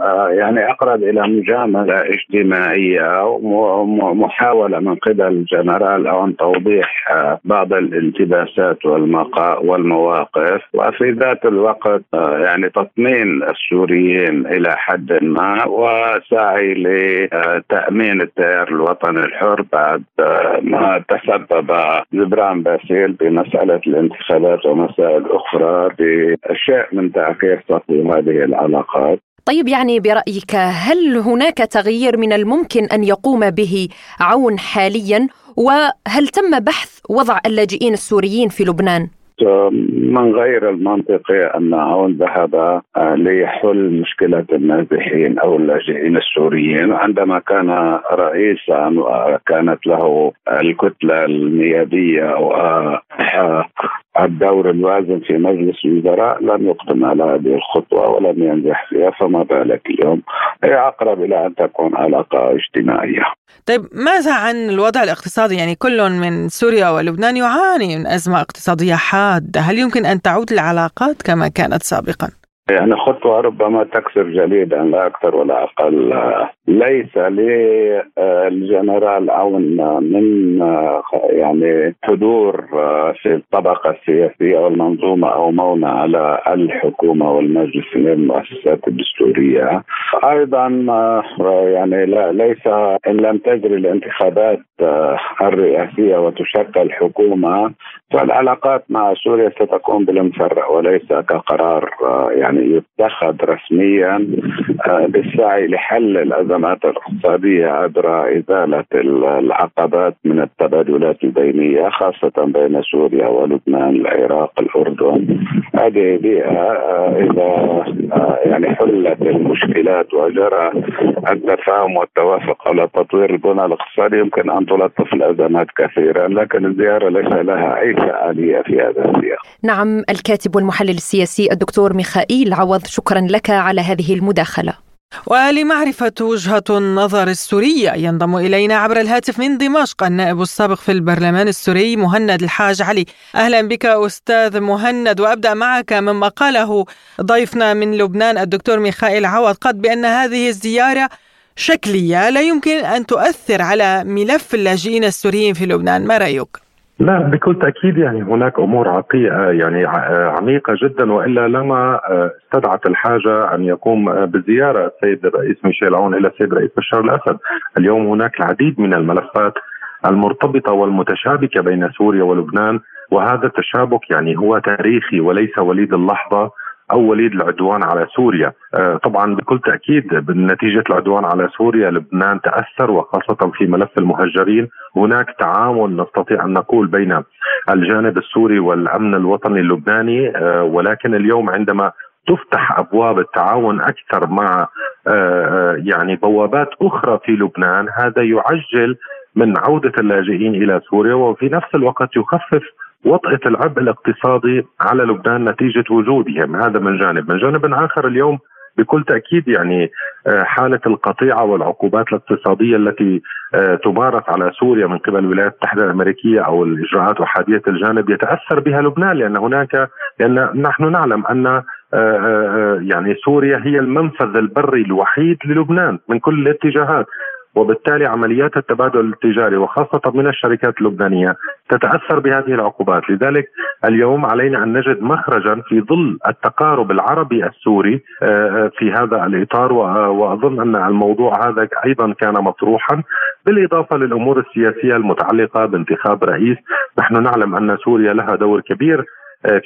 آه، يعني أقرب إلى مجاملة اجتماعية ومحاولة من قبل الجنرال أن توضيح آه، بعض الالتباسات والمواقف. وفي ذات الوقت آه، يعني تطمين السوريين إلى حد ما وسعي لتأمين التيار الوطني الحر بعد ما تسبب جبران باسيل بمسألة الانتخابات ومسائل أخرى أشياء من تعقيد تقويم هذه العلاقات. طيب يعني برأيك هل هناك تغيير من الممكن أن يقوم به عون حاليا؟ وهل تم بحث وضع اللاجئين السوريين في لبنان؟ من غير المنطقي أن عون ذهب آه، ليحل مشكلة النازحين أو اللاجئين السوريين. عندما كان رئيسا وكانت له الكتلة النيابيه الدور الوازن في مجلس الوزراء لم يقدم على هذه الخطوة ولم ينجح فيها فما بالك اليوم؟ هي أقرب إلى أن تكون علاقة اجتماعية. طيب ماذا عن الوضع الاقتصادي؟ يعني كل من سوريا ولبنان يعاني من أزمة اقتصادية حادة. هل يمكن أن تعود العلاقات كما كانت سابقا؟ يعني خطوة ربما تكسر جليدا لا أكثر ولا أقل. ليس للجنرال عون من يعني حضور في الطبقة السياسية والمنظومة أو مونة على الحكومة والمجلس من المؤسسات الدستورية. أيضا يعني لا ليس إن لم تجري الانتخابات الرئاسية وتشكل حكومة فالعلاقات مع سوريا ستكون بالمفرق وليس كقرار يعني يتخذ رسميا بالسعي لحل الأزمات الاقتصادية عبر إزالة العقبات من التبادلات البينية خاصة بين سوريا ولبنان العراق الأردن هذه بيئة إذا يعني حلت المشكلات وجرى التفاهم والتوافق على تطوير البنى الاقتصادي يمكن أن تلطف الأزمات كثيرا لكن الزيارة ليس لها أي فعالية في هذا السياق. نعم الكاتب والمحلل السياسي الدكتور ميخائيل عوض شكرا لك على هذه المداخلة. ولمعرفة وجهة النظر السورية ينضم إلينا عبر الهاتف من دمشق النائب السابق في البرلمان السوري مهند الحاج علي أهلا بك أستاذ مهند وأبدأ معك مما قاله ضيفنا من لبنان الدكتور ميخائيل عوض قد بأن هذه الزيارة شكلية لا يمكن أن تؤثر على ملف اللاجئين السوريين في لبنان ما رأيك؟ لا بكل تأكيد يعني هناك أمور عقيقة يعني عميقة جدا وإلا لما استدعت الحاجة أن يقوم بزيارة السيد الرئيس ميشيل عون إلى السيد رئيس بشار الأسد، اليوم هناك العديد من الملفات المرتبطة والمتشابكة بين سوريا ولبنان وهذا التشابك يعني هو تاريخي وليس وليد اللحظة. أو وليد العدوان على سوريا. آه، طبعا بكل تأكيد بنتيجة العدوان على سوريا لبنان تأثر وخاصة في ملف المهجرين هناك تعاون نستطيع أن نقول بين الجانب السوري والأمن الوطني اللبناني آه، ولكن اليوم عندما تفتح أبواب التعاون أكثر مع آه، يعني بوابات أخرى في لبنان هذا يعجل من عودة اللاجئين إلى سوريا وفي نفس الوقت يخفف وطأة العبء الاقتصادي على لبنان نتيجة وجودهم. هذا من جانب. من جانب آخر اليوم بكل تأكيد يعني آه، حالة القطيعة والعقوبات الاقتصادية التي آه، تمارس على سوريا من قبل الولايات المتحدة الأمريكية أو الإجراءات وحادية الجانب يتأثر بها لبنان لأن هناك لأن نحن نعلم أن آه، يعني سوريا هي المنفذ البري الوحيد للبنان من كل الاتجاهات. وبالتالي عمليات التبادل التجاري وخاصة من الشركات اللبنانية تتأثر بهذه العقوبات. لذلك اليوم علينا أن نجد مخرجا في ظل التقارب العربي السوري آه، آه، في هذا الإطار وأظن أن الموضوع هذا أيضا كان مطروحا. بالإضافة للأمور السياسية المتعلقة بانتخاب رئيس نحن نعلم أن سوريا لها دور كبير آه،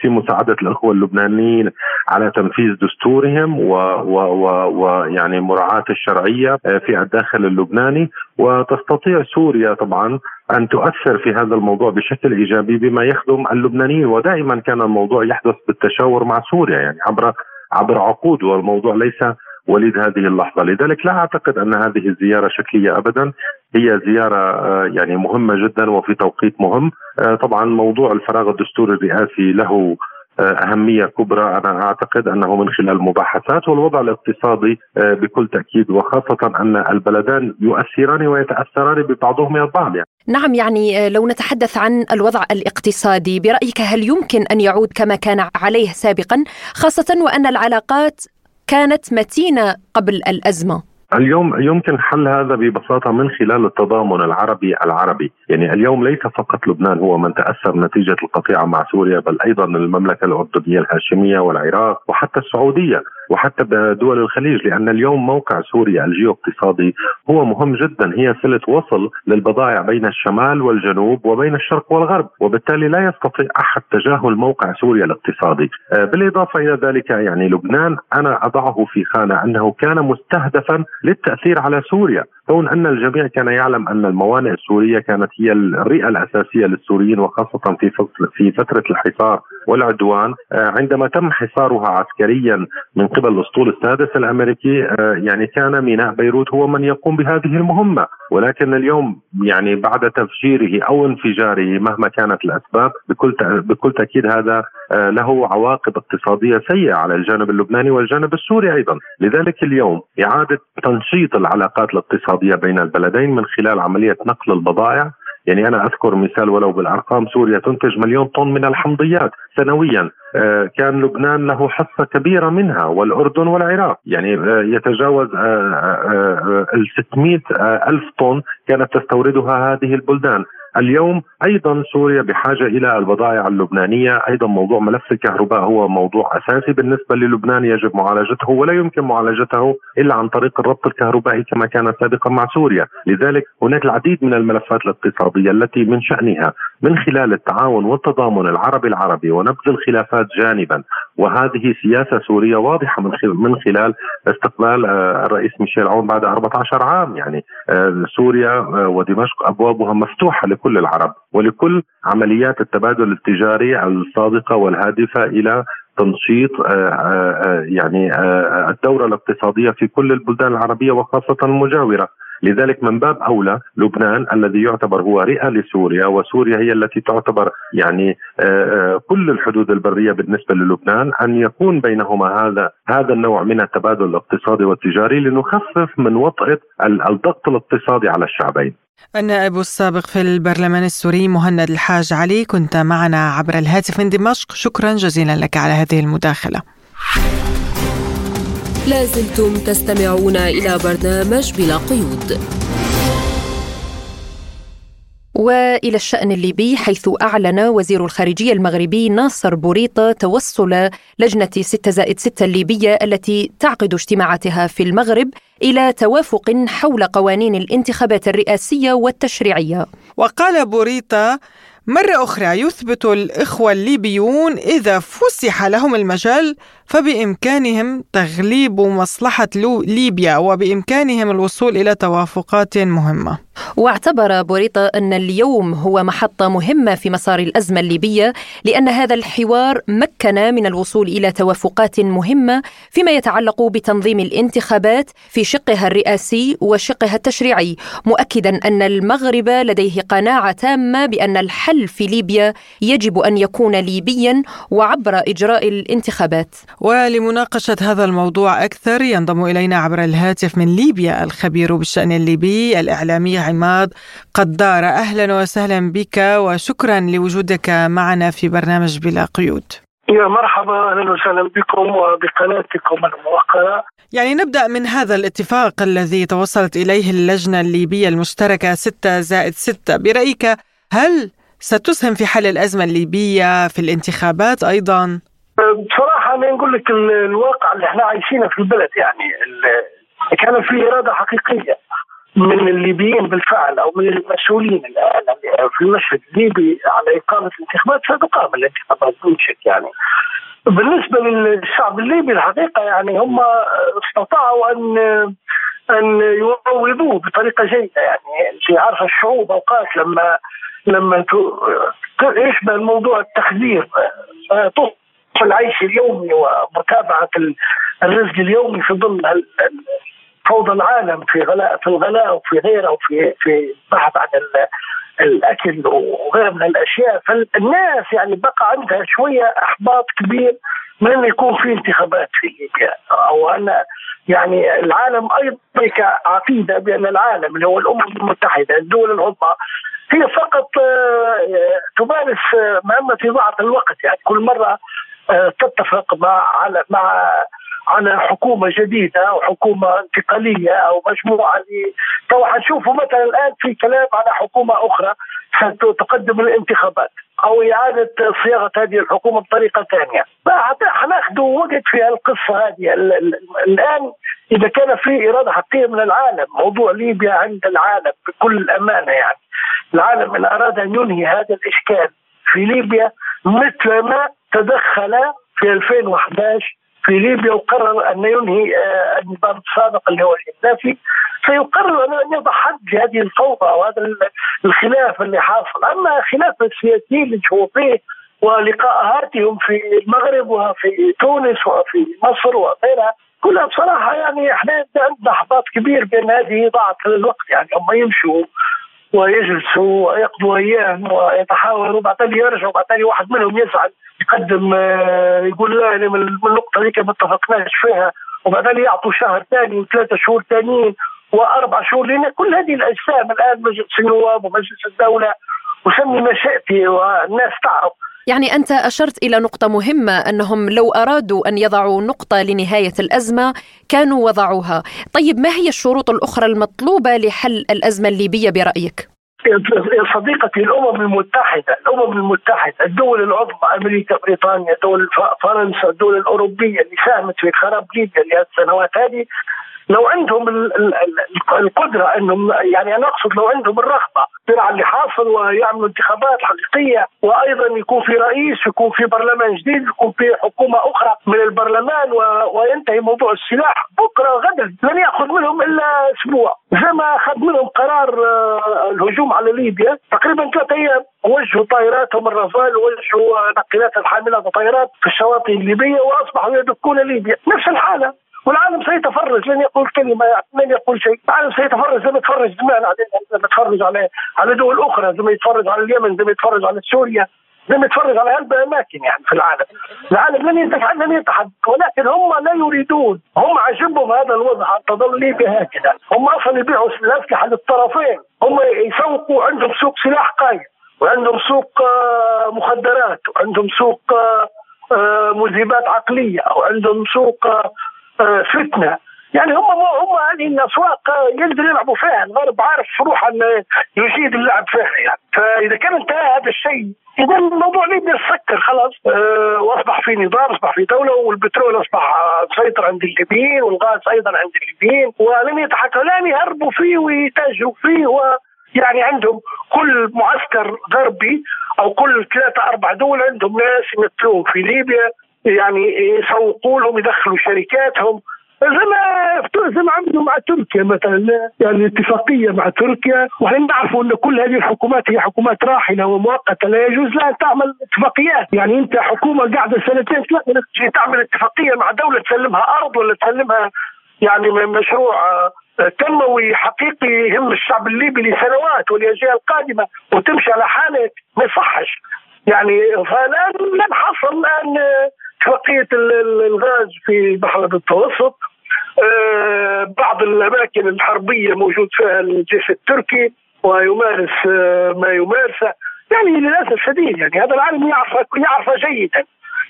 في مساعدة الأخوة اللبنانيين على تنفيذ دستورهم ويعني مراعاة الشرعية آه، في الداخل اللبناني. وتستطيع سوريا طبعا أن تؤثر في هذا الموضوع بشكل إيجابي بما يخدم اللبنانيين. ودائما كان الموضوع يحدث بالتشاور مع سوريا يعني عبر عبر عقود. والموضوع ليس وليد هذه اللحظة، لذلك لا أعتقد أن هذه الزيارة شكلية ابدا، هي زيارة آه، يعني مهمة جدا وفي توقيت مهم، آه، طبعا موضوع الفراغ الدستوري الرئاسي له آه، أهمية كبرى. أنا أعتقد أنه من خلال المباحثات والوضع الاقتصادي بكل تأكيد وخاصة أن البلدان يؤثران ويتأثران ببعضهما البعض يعني. نعم يعني لو نتحدث عن الوضع الاقتصادي برأيك هل يمكن أن يعود كما كان عليه سابقا؟ خاصة وأن العلاقات كانت متينة قبل الأزمة. اليوم يمكن حل هذا ببساطة من خلال التضامن العربي العربي، يعني اليوم ليس فقط لبنان هو من تأثر نتيجة القطيعة مع سوريا بل أيضا المملكة الأردنية الهاشمية والعراق وحتى السعودية. وحتى بدول الخليج لأن اليوم موقع سوريا الجيو اقتصادي هو مهم جدا هي سله وصل للبضائع بين الشمال والجنوب وبين الشرق والغرب وبالتالي لا يستطيع أحد تجاهل موقع سوريا الاقتصادي. آه، بالإضافة إلى ذلك يعني لبنان أنا أضعه في خانة أنه كان مستهدفا للتأثير على سوريا. كون أن الجميع كان يعلم أن الموانئ السورية كانت هي الرئة الأساسية للسوريين وخاصة في في فترة الحصار والعدوان. آه، عندما تم حصارها عسكريا من قبل الأسطول السادس الأمريكي آه، يعني كان ميناء بيروت هو من يقوم بهذه المهمة. ولكن اليوم يعني بعد تفجيره أو انفجاره مهما كانت الأسباب بكل بكل تأكيد هذا آه، له عواقب اقتصادية سيئة على الجانب اللبناني والجانب السوري أيضا، لذلك اليوم إعادة تنشيط العلاقات الاقتصادية بين البلدين من خلال عملية نقل البضائع. يعني أنا أذكر مثال ولو بالأرقام سوريا تنتج مليون طن من الحمضيات سنويا. آه، كان لبنان له حصة كبيرة منها والأردن والعراق. يعني آه، يتجاوز ال 600 ألف طن كانت تستوردها هذه البلدان. اليوم أيضا سوريا بحاجة إلى البضائع اللبنانية، أيضا موضوع ملف الكهرباء هو موضوع أساسي. بالنسبة للبنان يجب معالجته ولا يمكن معالجته إلا عن طريق الربط الكهربائي كما كان سابقا مع سوريا، لذلك هناك العديد من الملفات الاقتصادية التي من شأنها من خلال التعاون والتضامن العربي العربي ونبذ الخلافات جانبا وهذه سياسة سورية واضحة من خلال استقبال آه، الرئيس ميشيل عون بعد 14 عام. يعني آه، سوريا آه، ودمشق أبوابها مفتوحة لكل العرب ولكل عمليات التبادل التجاري الصادقه والهادفة إلى تنشيط يعني الدورة الاقتصادية في كل البلدان العربية وخاصة المجاورة. لذلك من باب أولى لبنان الذي يعتبر هو رئة لسوريا وسوريا هي التي تعتبر يعني آه، آه، كل الحدود البرية بالنسبة للبنان أن يكون بينهما هذا هذا النوع من التبادل الاقتصادي والتجاري لنخفف من وطأة الضغط الاقتصادي على الشعبين. النائب السابق في البرلمان السوري مهند الحاج علي كنت معنا عبر الهاتف من دمشق شكرا جزيلا لك على هذه المداخلة. لازلتم تستمعون إلى برنامج بلا قيود وإلى الشأن الليبي حيث أعلن وزير الخارجية المغربي ناصر بوريطة توصل لجنة 6 زائد 6 الليبية التي تعقد اجتماعاتها في المغرب إلى توافق حول قوانين الانتخابات الرئاسية والتشريعية. وقال بوريطة مرة أخرى يثبت الإخوة الليبيون إذا فسح لهم المجال فبإمكانهم تغليب مصلحة ليبيا وبإمكانهم الوصول إلى توافقات مهمة. واعتبر بوريطة أن اليوم هو محطة مهمة في مسار الأزمة الليبية لأن هذا الحوار مكن من الوصول إلى توافقات مهمة فيما يتعلق بتنظيم الانتخابات في شقها الرئاسي وشقها التشريعي مؤكدا أن المغرب لديه قناعة تامة بأن الحل في ليبيا يجب أن يكون ليبيا وعبر إجراء الانتخابات. ولمناقشة هذا الموضوع أكثر ينضم إلينا عبر الهاتف من ليبيا الخبير بالشأن الليبي الإعلامي عماد قدار. أهلا وسهلا بك وشكرا لوجودك معنا في برنامج بلا قيود. يا مرحبا أهلا وسهلا بكم وبقناتكم الموقره يعني نبدأ من هذا الاتفاق الذي توصلت إليه اللجنة الليبية المشتركة 6 زائد 6 برأيك هل ستسهم في حل الأزمة الليبية في الانتخابات أيضا؟ بصراحة أنا نقول لك الواقع اللي إحنا عايشينه في البلد يعني كان في إرادة حقيقية من الليبيين بالفعل أو من المسؤولين الآن في المشهد الليبي على إقامة الانتخابات ستقام الانتخابات بدون شك يعني. بالنسبة للشعب الليبي الحقيقة يعني هم استطاعوا ان أن يروضوه بطريقة جيدة يعني أنت عارفة الشعوب أوقات لما لما يشبه الموضوع التخدير في العيش اليومي ومتابعة الرزق اليومي في ظل فوضى العالم في غلاء في الغلاء وفي غيره وفي في البحث عن الأكل وغيره من الأشياء. فالناس يعني بقى عندها شوية أحباط كبير من يكون في انتخابات في ليبيا أو أن يعني العالم أيضا عقيدة بأن العالم اللي هو الأمم المتحدة الدول العظمى هي فقط آه، تمارس مهمة في بعض الوقت. يعني كل مرة آه، تتفق مع على مع على حكومة جديدة أو حكومة انتقالية أو مجموعة تو حنشوفوا مثلا الآن في كلام على حكومة أخرى ستقدم الانتخابات. أو إعادة صياغة هذه الحكومة بطريقة ثانية. حناخذ وقت في القصة هذه. الآن إذا كان في إرادة حقيقية من العالم موضوع ليبيا عند العالم بكل أمانة يعني. العالم إن أراد أن ينهي هذا الإشكال في ليبيا مثل ما تدخل في 2011 في ليبيا وقرر أن ينهي آه، النظام السابق اللي هو القذافي سيقرر أن يضع حد لهذه الفوضى وهذا الخلاف اللي حاصل، أما خلاف السياسيين اللي فيه ولقاءاتهم في المغرب وفي تونس وفي مصر وغيرها كلها بصراحة يعني إحنا عندنا أحباط كبير بين هذه ضاعت الوقت يعني هم يمشوا ويجلسوا ويقضوا أيام ويتحاوروا بعدين يرجعوا بعدين واحد منهم يزعل. يقدم آه، يقول لا من النقطة ذيك ما اتفقناش فيها. وبعدين يعطوا شهر ثاني وثلاثة شهور ثانيين وأربع شهور. لأن كل هذه الأجسام الآن مجلس النواب ومجلس الدولة. وسمي ما شئت والناس تعرف. يعني أنت أشرت إلى نقطة مهمة أنهم لو أرادوا أن يضعوا نقطة لنهاية الأزمة كانوا وضعوها طيب ما هي الشروط الأخرى المطلوبة لحل الأزمة الليبية برأيك؟ يا صديقتي الأمم المتحدة، الأمم المتحدة، الدول العظمى أمريكا، بريطانيا، دول فرنسا، الدول الأوروبية اللي ساهمت في خراب ليبيا لهالسنوات هذه لو عندهم القدرة إنهم يعني أنا أقصد لو عندهم الرغبة على اللي حاصل ويعملوا انتخابات حقيقية وأيضا يكون في رئيس يكون في برلمان جديد يكون في حكومة أخرى من البرلمان و... وينتهي موضوع السلاح بكرة غدا لن يأخذ منهم إلا أسبوع. زي ما أخذ منهم قرار آه، الهجوم على ليبيا. تقريبا ثلاث أيام وجهوا طائراتهم الرافال وجهوا ناقلات الحاملات الطائرات في الشواطئ الليبية وأصبحوا يدكون ليبيا. نفس الحالة. والعالم سيتفرج لن يقول كلمة لن يقول شيء، العالم سيتفرج زي ما يتفرج زمان علينا زي ما يتفرج على على دول أخرى زي ما يتفرج على اليمن زي ما يتفرج على سوريا زي ما يتفرج على هالاماكن يعني في العالم. العالم لن ينتهي لن يتحدث ولكن هم لا يريدون. هم عجبهم هذا الوضع تظل ليبيا هكذا، هم أصلا يبيعوا الأسلحة للطرفين، هم يسوقوا عندهم سوق سلاح قايم وعندهم سوق آه، مخدرات وعندهم سوق آه، آه، مذهبات عقلية أو عندهم سوق فتنة. يعني هم هم هذه الأسواق يقدروا يلعبوا فيها. الغرب عارف روح ان يجيد اللعب فيها يعني. فإذا كان انتهى هذا الشيء اذا الموضوع ليبيا سكر خلاص. أه وأصبح في نظام أصبح في دولة والبترول أصبح سيطر عند الليبيين والغاز أيضا عند الليبيين. ولم يتحكموا لن يهربوا فيه ويتاجروا فيه. و يعني عندهم كل معسكر غربي أو كل ثلاثة أربع دول عندهم ناس يمثلون في ليبيا. يعني يسوقوا لهم يدخلوا شركاتهم. زي ما زي ما عملوا مع تركيا مثلا يعني اتفاقية مع تركيا. وإحنا نعرفوا إن كل هذه الحكومات هي حكومات راحلة ومؤقتة لا يجوز لها ان تعمل اتفاقيات. يعني أنت حكومة قاعدة سنتين ثلاثة تعمل اتفاقية مع دولة تسلمها أرض ولا تسلمها يعني مشروع تنموي حقيقي يهم الشعب الليبي لسنوات والأجيال القادمة وتمشي على حالك ما يصحش يعني فالان لن حصل الان اتفاقيه الغاز في البحر المتوسط. آه، بعض الأماكن الحربية موجود فيها الجيش التركي ويمارس آه، ما يمارسه. يعني للأسف الشديد يعني هذا العالم يعرف يعرفه جيدا.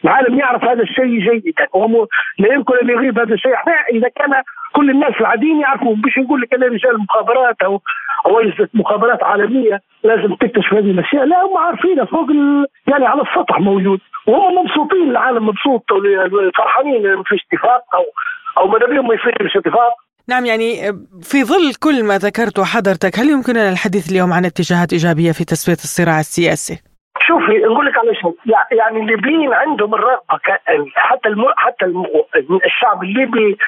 العالم يعرف هذا الشيء جيدا. وهو لا يمكن أن يغيب هذا الشيء. إحنا إذا كان كل الناس العاديين يعرفوا مش نقول لك أنا رجال مخابرات أو أو مخابرات عالمية لازم تكتشف هذه الأشياء. لا هم عارفينها فوق. يعني على السطح موجود. وهم مبسوطين العالم مبسوط فرحانين ما فيش اتفاق أو أو ماذا بهم ما يصيرش اتفاق نعم يعني في ظل كل ما ذكرته حضرتك هل يمكننا الحديث اليوم عن اتجاهات إيجابية في تصفية الصراع السياسي؟ شوفي نقول لك على شيء يعني الليبيين عندهم الرغبة حتى الم... حتى الم... الشعب الليبي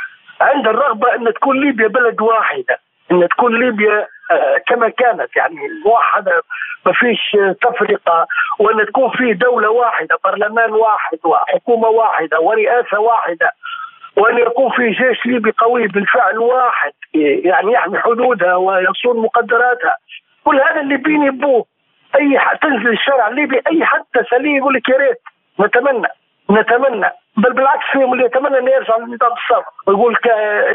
عنده الرغبة ان تكون ليبيا بلد واحدة إن تكون ليبيا آه، كما كانت. يعني موحده ما فيش تفرقة وإن تكون في دولة واحدة برلمان واحد وحكومة واحدة ورئاسة واحدة وإن يكون في جيش ليبي قوي بالفعل واحد يعني يحمي حدودها ويصون مقدراتها. كل هذا الليبيين يبوه أي تنزل الشارع الليبي أي حتى سليم يقول لك يا ريت نتمنى نتمنى. بل بالعكس اللي يتمنى إنه يرجع للنظام السابق. ويقول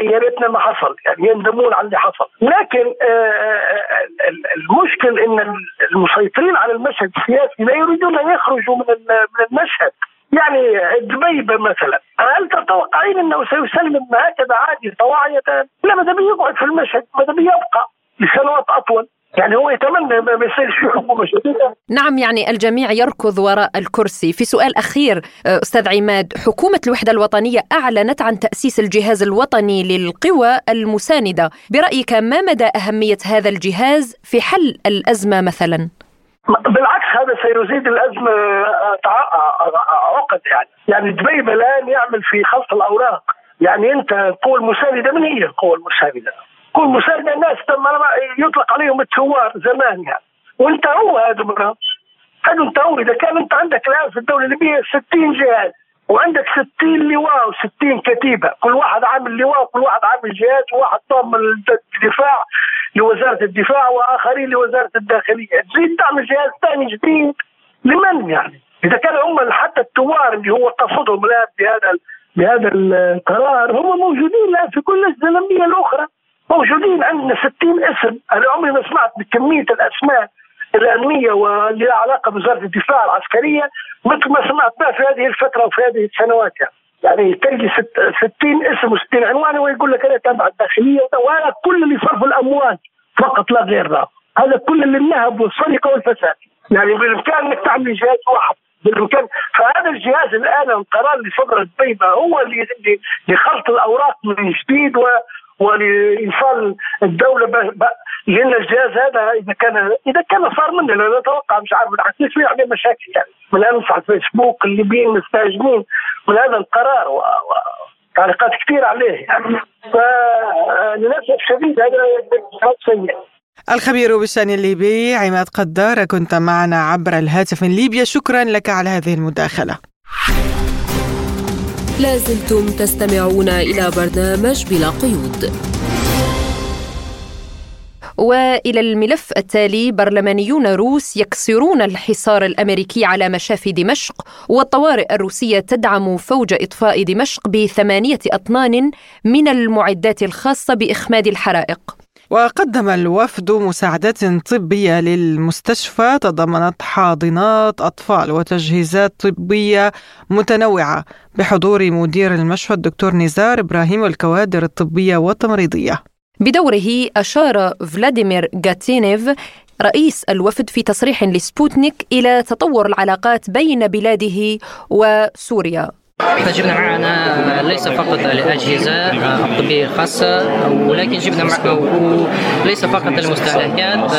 يا ريتنا ما حصل يعني يندمون على اللي حصل. لكن آه، آه، المشكل إن المسيطرين على المشهد السياسي لا يريدون أن يخرجوا من من المشهد. يعني دبيبة مثلا. هل تتوقعين إنه سيسلم هكذا عادي طواعية؟ لا ماذا بيقعد في المشهد؟ ماذا بيبقى؟ لسنوات أطول. يعني هو يتمنى ما يصيرش في حكومه شديده نعم يعني الجميع يركض وراء الكرسي. في سؤال أخير آه، أستاذ عماد حكومة الوحدة الوطنية أعلنت عن تأسيس الجهاز الوطني للقوى المساندة. برأيك ما مدى أهمية هذا الجهاز في حل الأزمة مثلا؟ بالعكس هذا سيزيد الأزمة عقد يعني. يعني دبي الان يعمل في خلط الأوراق. يعني أنت القوى المساندة من هي القوى المساندة؟ القوى المسانده الناس يطلق عليهم الثوار زمان يعني وانت هو هذا مرة هذا انت هو. إذا كان انت عندك الآن في الدولة الليبيه 60 جهاز وعندك 60 لواء و60 كتيبة. كل واحد عامل لواء وكل واحد عامل جهاز وواحد ضم الدفاع لوزارة الدفاع وآخرين لوزارة الداخلية. تزيد تعمل جهاز ثاني جديد؟ لمن يعني؟ إذا كان هم حتى الثوار اللي هو قصدهم الآن بهذا بهذا القرار هم موجودين الآن في كل الزلميه الأخرى. موجودين عندنا 60 اسم. أنا عمري ما سمعت بكمية الأسماء العلمية واللي لها علاقة بوزارة الدفاع العسكرية مثل ما سمعت بها في هذه الفترة وفي هذه السنوات يعني. يعني تلقي 60 اسم و60 عنوان ويقول لك أنا تابع الداخليه وهذا كل اللي صرف الأموال فقط لا غير هذا كل اللي النهب والسرقه والفساد. يعني بالإمكان إنك تعمل جهاز واحد. بالإمكان. فهذا الجهاز الآن القرار اللي صدر البيضة هو اللي لخلط الأوراق من جديد و ولايصال الدولة. لأن الجهاز هذا إذا كان إذا كان صار منه لا أتوقع مش عارف بالعكس يصير عليه مشاكل يعني. من أمس على الفيسبوك الليبيين مستهجنين من هذا القرار و... تعليقات كثير عليه. يعني فللاسف الشديد هذا سيء. الخبير بالشأن الليبي عماد قدار كنت معنا عبر الهاتف من ليبيا. شكرا لك على هذه المداخلة. لازلتم تستمعون إلى برنامج بلا قيود. وإلى الملف التالي برلمانيون روس يكسرون الحصار الأمريكي على مشافي دمشق والطوارئ الروسية تدعم فوج إطفاء دمشق بثمانية أطنان من المعدات الخاصة بإخماد الحرائق. وقدم الوفد مساعدات طبية للمستشفى تضمنت حاضنات أطفال وتجهيزات طبية متنوعة بحضور مدير المشفى الدكتور نزار إبراهيم والكوادر الطبية والتمريضية. بدوره أشار فلاديمير جاتينيف رئيس الوفد في تصريح لسبوتنيك إلى تطور العلاقات بين بلاده وسوريا. فجبنا معنا ليس فقط الأجهزة الطبية الخاصة ولكن جبنا معنا ليس فقط المستهلكات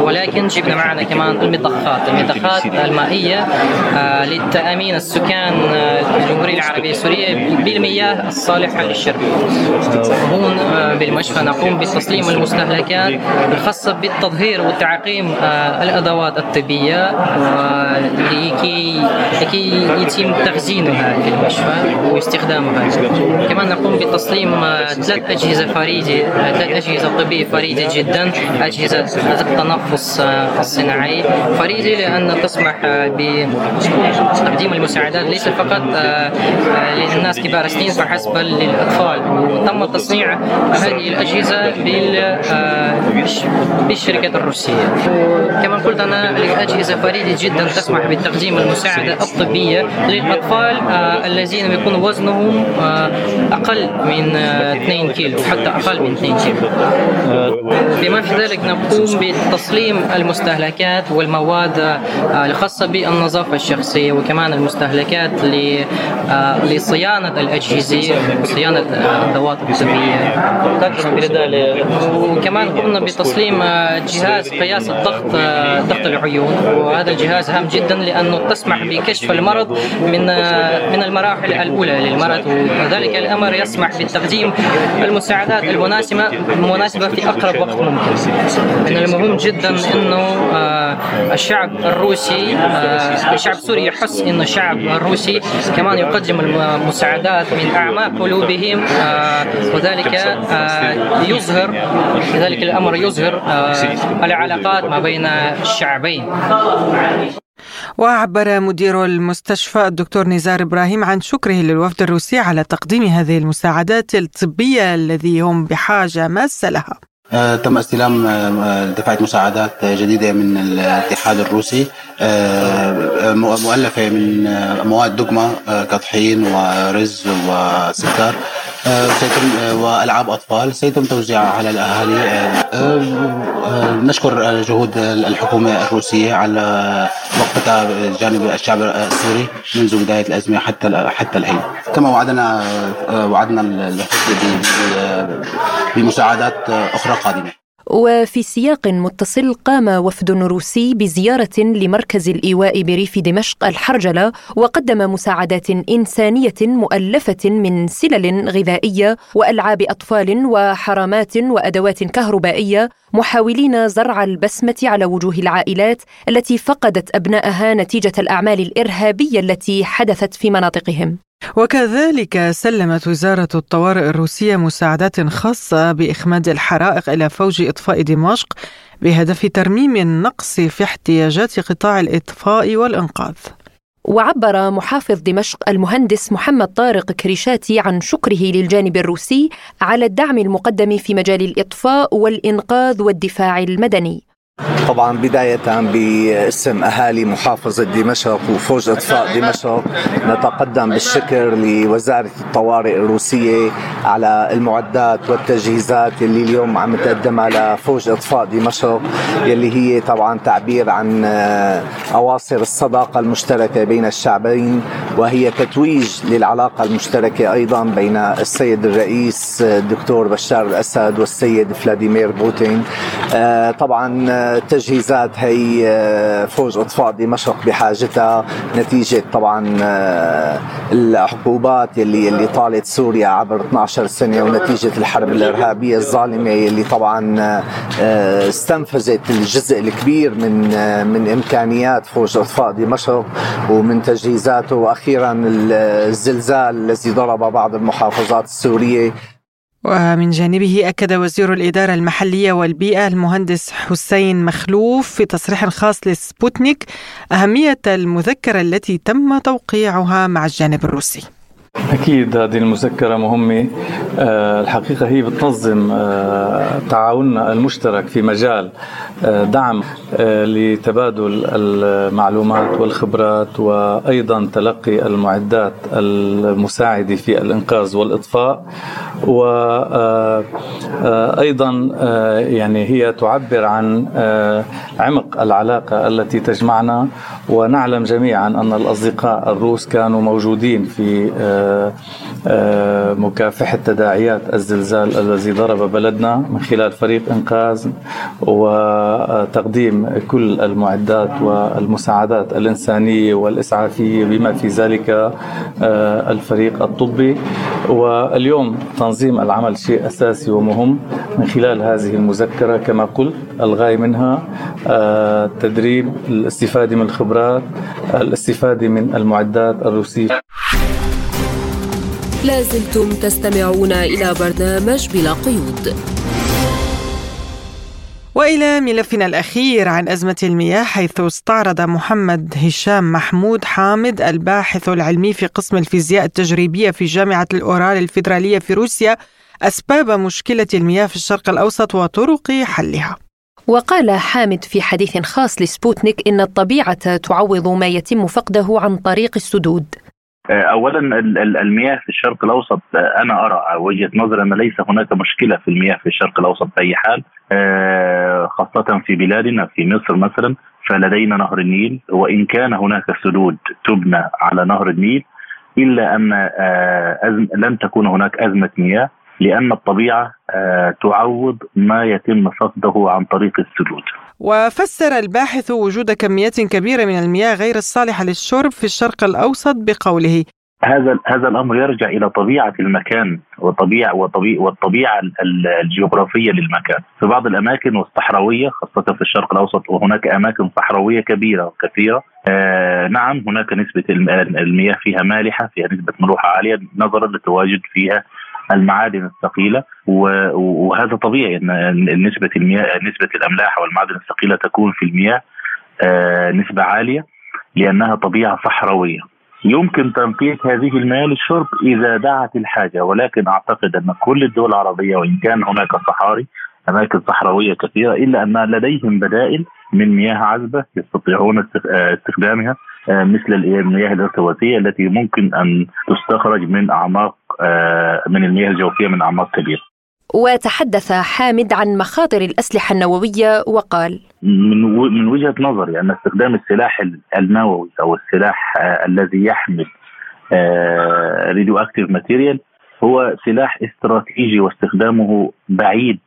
ولكن جبنا معنا كمان المضخات المضخات المائية لتأمين السكان الجمهورية العربية السورية بالمياه الصالحة للشرب. هون بالمشفى نقوم بتسليم المستهلكات الخاصة بالتطهير وتعقيم الأدوات الطبية لكي يتم تخزينها. المشفى واستخدامها كمان نقوم بتصميم ثلاث أجهزة فريدة ثلاث أجهزة طبية فريدة جدا أجهزة التنفس الصناعي. فريدة لأن تسمح بتقديم المساعدات ليس فقط للناس كبار السنين فحسب للأطفال. وتم تصنيع هذه الأجهزة بالشركة الروسية. وكما قلت أنا الأجهزة فريدة جدا تسمح بتقديم المساعدة الطبية للأطفال الذين يكون وزنهم آه، أقل من 2 آه، كيلو حتى أقل من 2 كيلو. بما في ذلك نقوم بتصليم المستهلكات والمواد آه، الخاصة بالنظافة الشخصية وكمان المستهلكات لصيانة الأجهزة وصيانة الأدوات الطبية. وكمان قمنا بتصليم جهاز قياس الضغط ضغط العيون. وهذا الجهاز هام جدا لأنه تسمح بكشف المرض من من المراحل الأولى للمرض. وذلك الأمر يسمح بتقديم المساعدات المناسبة المناسبة في أقرب وقت ممكن. من المهم جدا أنه آه، الشعب الروسي آه، الشعب السوري يحس أن الشعب الروسي كمان يقدم المساعدات من أعماق قلوبهم آه، وذلك يظهر ذلك الأمر يظهر العلاقات ما بين الشعبين. وعبر مدير المستشفى الدكتور نزار إبراهيم عن شكره للوفد الروسي على تقديم هذه المساعدات الطبية الذي هم بحاجة ماسة لها. آه، تم استلام آه، دفعة مساعدات جديدة من الاتحاد الروسي آه، مؤلفة من مواد دقمة كطحين ورز وسكر سيتم وألعاب أطفال سيتم توزيعها على الأهالي نشكر جهود الحكومة الروسية على وقفتها جانب الشعب السوري منذ بداية الأزمة حتى حتى الحين. كما وعدنا وعدنا بمساعدات أخرى قادمة. وفي سياق متصل قام وفد روسي بزيارة لمركز الإيواء بريف دمشق الحرجلة وقدم مساعدات إنسانية مؤلفة من سلل غذائية وألعاب أطفال وحرامات وأدوات كهربائية محاولين زرع البسمة على وجوه العائلات التي فقدت أبنائها نتيجة الأعمال الإرهابية التي حدثت في مناطقهم. وكذلك سلمت وزارة الطوارئ الروسية مساعدات خاصة بإخماد الحرائق إلى فوج إطفاء دمشق بهدف ترميم النقص في احتياجات قطاع الإطفاء والإنقاذ. وعبر محافظ دمشق المهندس محمد طارق كريشاتي عن شكره للجانب الروسي على الدعم المقدم في مجال الإطفاء والإنقاذ والدفاع المدني طبعا بداية باسم أهالي محافظة دمشق وفوج إطفاء دمشق نتقدم بالشكر لوزارة الطوارئ الروسية على المعدات والتجهيزات اللي اليوم عم تقدمها لفوج إطفاء دمشق يلي هي طبعا تعبير عن أواصر الصداقة المشتركة بين الشعبين وهي تتويج للعلاقة المشتركة أيضا بين السيد الرئيس الدكتور بشار الأسد والسيد فلاديمير بوتين. طبعا التجهيزات هي آه، فوج اطفاء دمشق بحاجتها نتيجة طبعا آه، العقوبات اللي اللي طالت سوريا عبر 12 سنة ونتيجة الحرب الإرهابية الظالمة اللي طبعا آه، استنفذت الجزء الكبير من من إمكانيات فوج اطفاء دمشق ومن تجهيزاته. وأخيرا الزلزال الذي ضرب بعض المحافظات السورية. ومن جانبه أكد وزير الإدارة المحلية والبيئة المهندس حسين مخلوف في تصريح خاص لسبوتنيك أهمية المذكرة التي تم توقيعها مع الجانب الروسي. أكيد هذه المذكرة مهمة. آه، الحقيقة هي بتنظم آه، تعاوننا المشترك في مجال آه، دعم لتبادل المعلومات والخبرات وأيضا تلقي المعدات المساعدة في الإنقاذ والإطفاء. وأيضا يعني هي تعبر عن عمق العلاقة التي تجمعنا. ونعلم جميعا أن الأصدقاء الروس كانوا موجودين في مكافحة تداعيات الزلزال الذي ضرب بلدنا من خلال فريق إنقاذ وتقديم كل المعدات والمساعدات الإنسانية والإسعافية بما في ذلك آه، الفريق الطبي. واليوم تنظيم العمل شيء أساسي ومهم من خلال هذه المذكرة كما قلت الغاية منها آه، تدريب الاستفادة من الخبرات الاستفادة من المعدات الروسية. لازلتم تستمعون إلى برنامج بلا قيود وإلى ملفنا الأخير عن أزمة المياه حيث استعرض محمد هشام محمود حامد الباحث العلمي في قسم الفيزياء التجريبية في جامعة الاورال الفيدراليه في روسيا أسباب مشكلة المياه في الشرق الأوسط وطرق حلها. وقال حامد في حديث خاص لسبوتنيك إن الطبيعة تعوض ما يتم فقده عن طريق السدود. آه، اولا المياه في الشرق الأوسط آه، أنا أرى وجهة نظري أن ليس هناك مشكلة في المياه في الشرق الأوسط باي حال آه، خاصة في بلادنا في مصر مثلا فلدينا نهر النيل وإن كان هناك سدود تبنى على نهر النيل إلا أن لن تكون هناك أزمة مياه لأن الطبيعة تعوض ما يتم فقده عن طريق السدود. وفسر الباحث وجود كميات كبيرة من المياه غير الصالحة للشرب في الشرق الأوسط بقوله. هذا هذا الأمر يرجع إلى طبيعة المكان وطبيعة وطبيعة والطبيعة الجغرافية للمكان، في بعض الأماكن والصحراوية خاصة في الشرق الأوسط وهناك أماكن صحراوية كبيرة وكثيره آه نعم هناك نسبة المياه فيها مالحة فيها نسبة ملوحة عالية نظرا لتواجد فيها المعادن الثقيلة وهذا طبيعي إن نسبة المياه نسبة الأملاح والمعادن الثقيلة تكون في المياه آه، نسبة عالية لأنها طبيعة صحراوية. يمكن تنقية هذه المياه للشرب إذا دعت الحاجة ولكن أعتقد أن كل الدول العربية وإن كان هناك صحاري أماكن صحراوية كثيرة إلا أن لديهم بدائل من مياه عذبة يستطيعون آه، استخدامها آه، مثل المياه الارتوازيه التي ممكن أن تستخرج من أعماق آه، من المياه الجوفية من أعماق كبيرة. وتحدث حامد عن مخاطر الأسلحة النووية وقال: من من وجهة نظري أن استخدام السلاح النووي أو السلاح آه، الذي يحمل radioactive material هو سلاح استراتيجي واستخدامه بعيد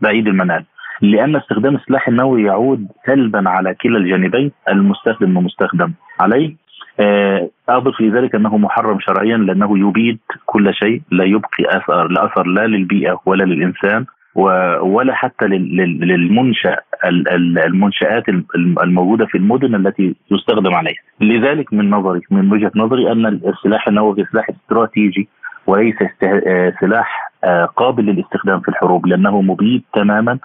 بعيد المنال لأن استخدام السلاح النووي يعود سلبا على كلا الجانبين المستخدم والمستخدم عليه اضف في ذلك أنه محرم شرعيا لأنه يبيد كل شيء لا يبقي اثر لا اثر لا للبيئة ولا للإنسان ولا حتى للمنشا المنشآت الموجودة في المدن التي يستخدم عليها. لذلك من نظري من وجهة نظري أن السلاح النووي سلاح استراتيجي وليس سلاح قابل للاستخدام في الحروب لأنه مبيد تماما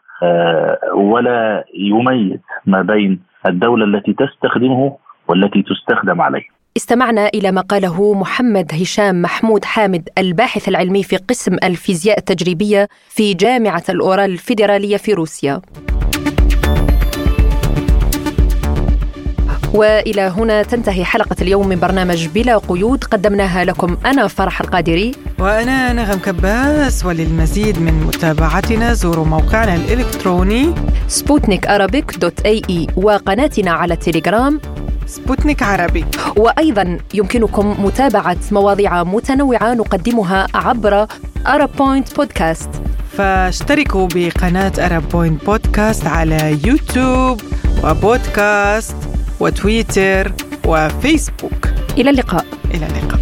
ولا يميز ما بين الدولة التي تستخدمه والتي تستخدم عليه. استمعنا إلى ما قاله محمد هشام محمود حامد الباحث العلمي في قسم الفيزياء التجريبية في جامعة الأورال الفيدرالية في روسيا. وإلى هنا تنتهي حلقة اليوم من برنامج بلا قيود. قدمناها لكم أنا فرح القادري. وأنا نغم كباس وللمزيد من متابعتنا زوروا موقعنا الإلكتروني سبوتنيك dot ae وقناتنا على التليجرام سبوتنيك عربي. وأيضا يمكنكم متابعة مواضيع متنوعة نقدمها عبر Arab Point Podcast فاشتركوا بقناة Arab Point Podcast على يوتيوب وبودكاست وتويتر وفيسبوك. إلى اللقاء. إلى اللقاء.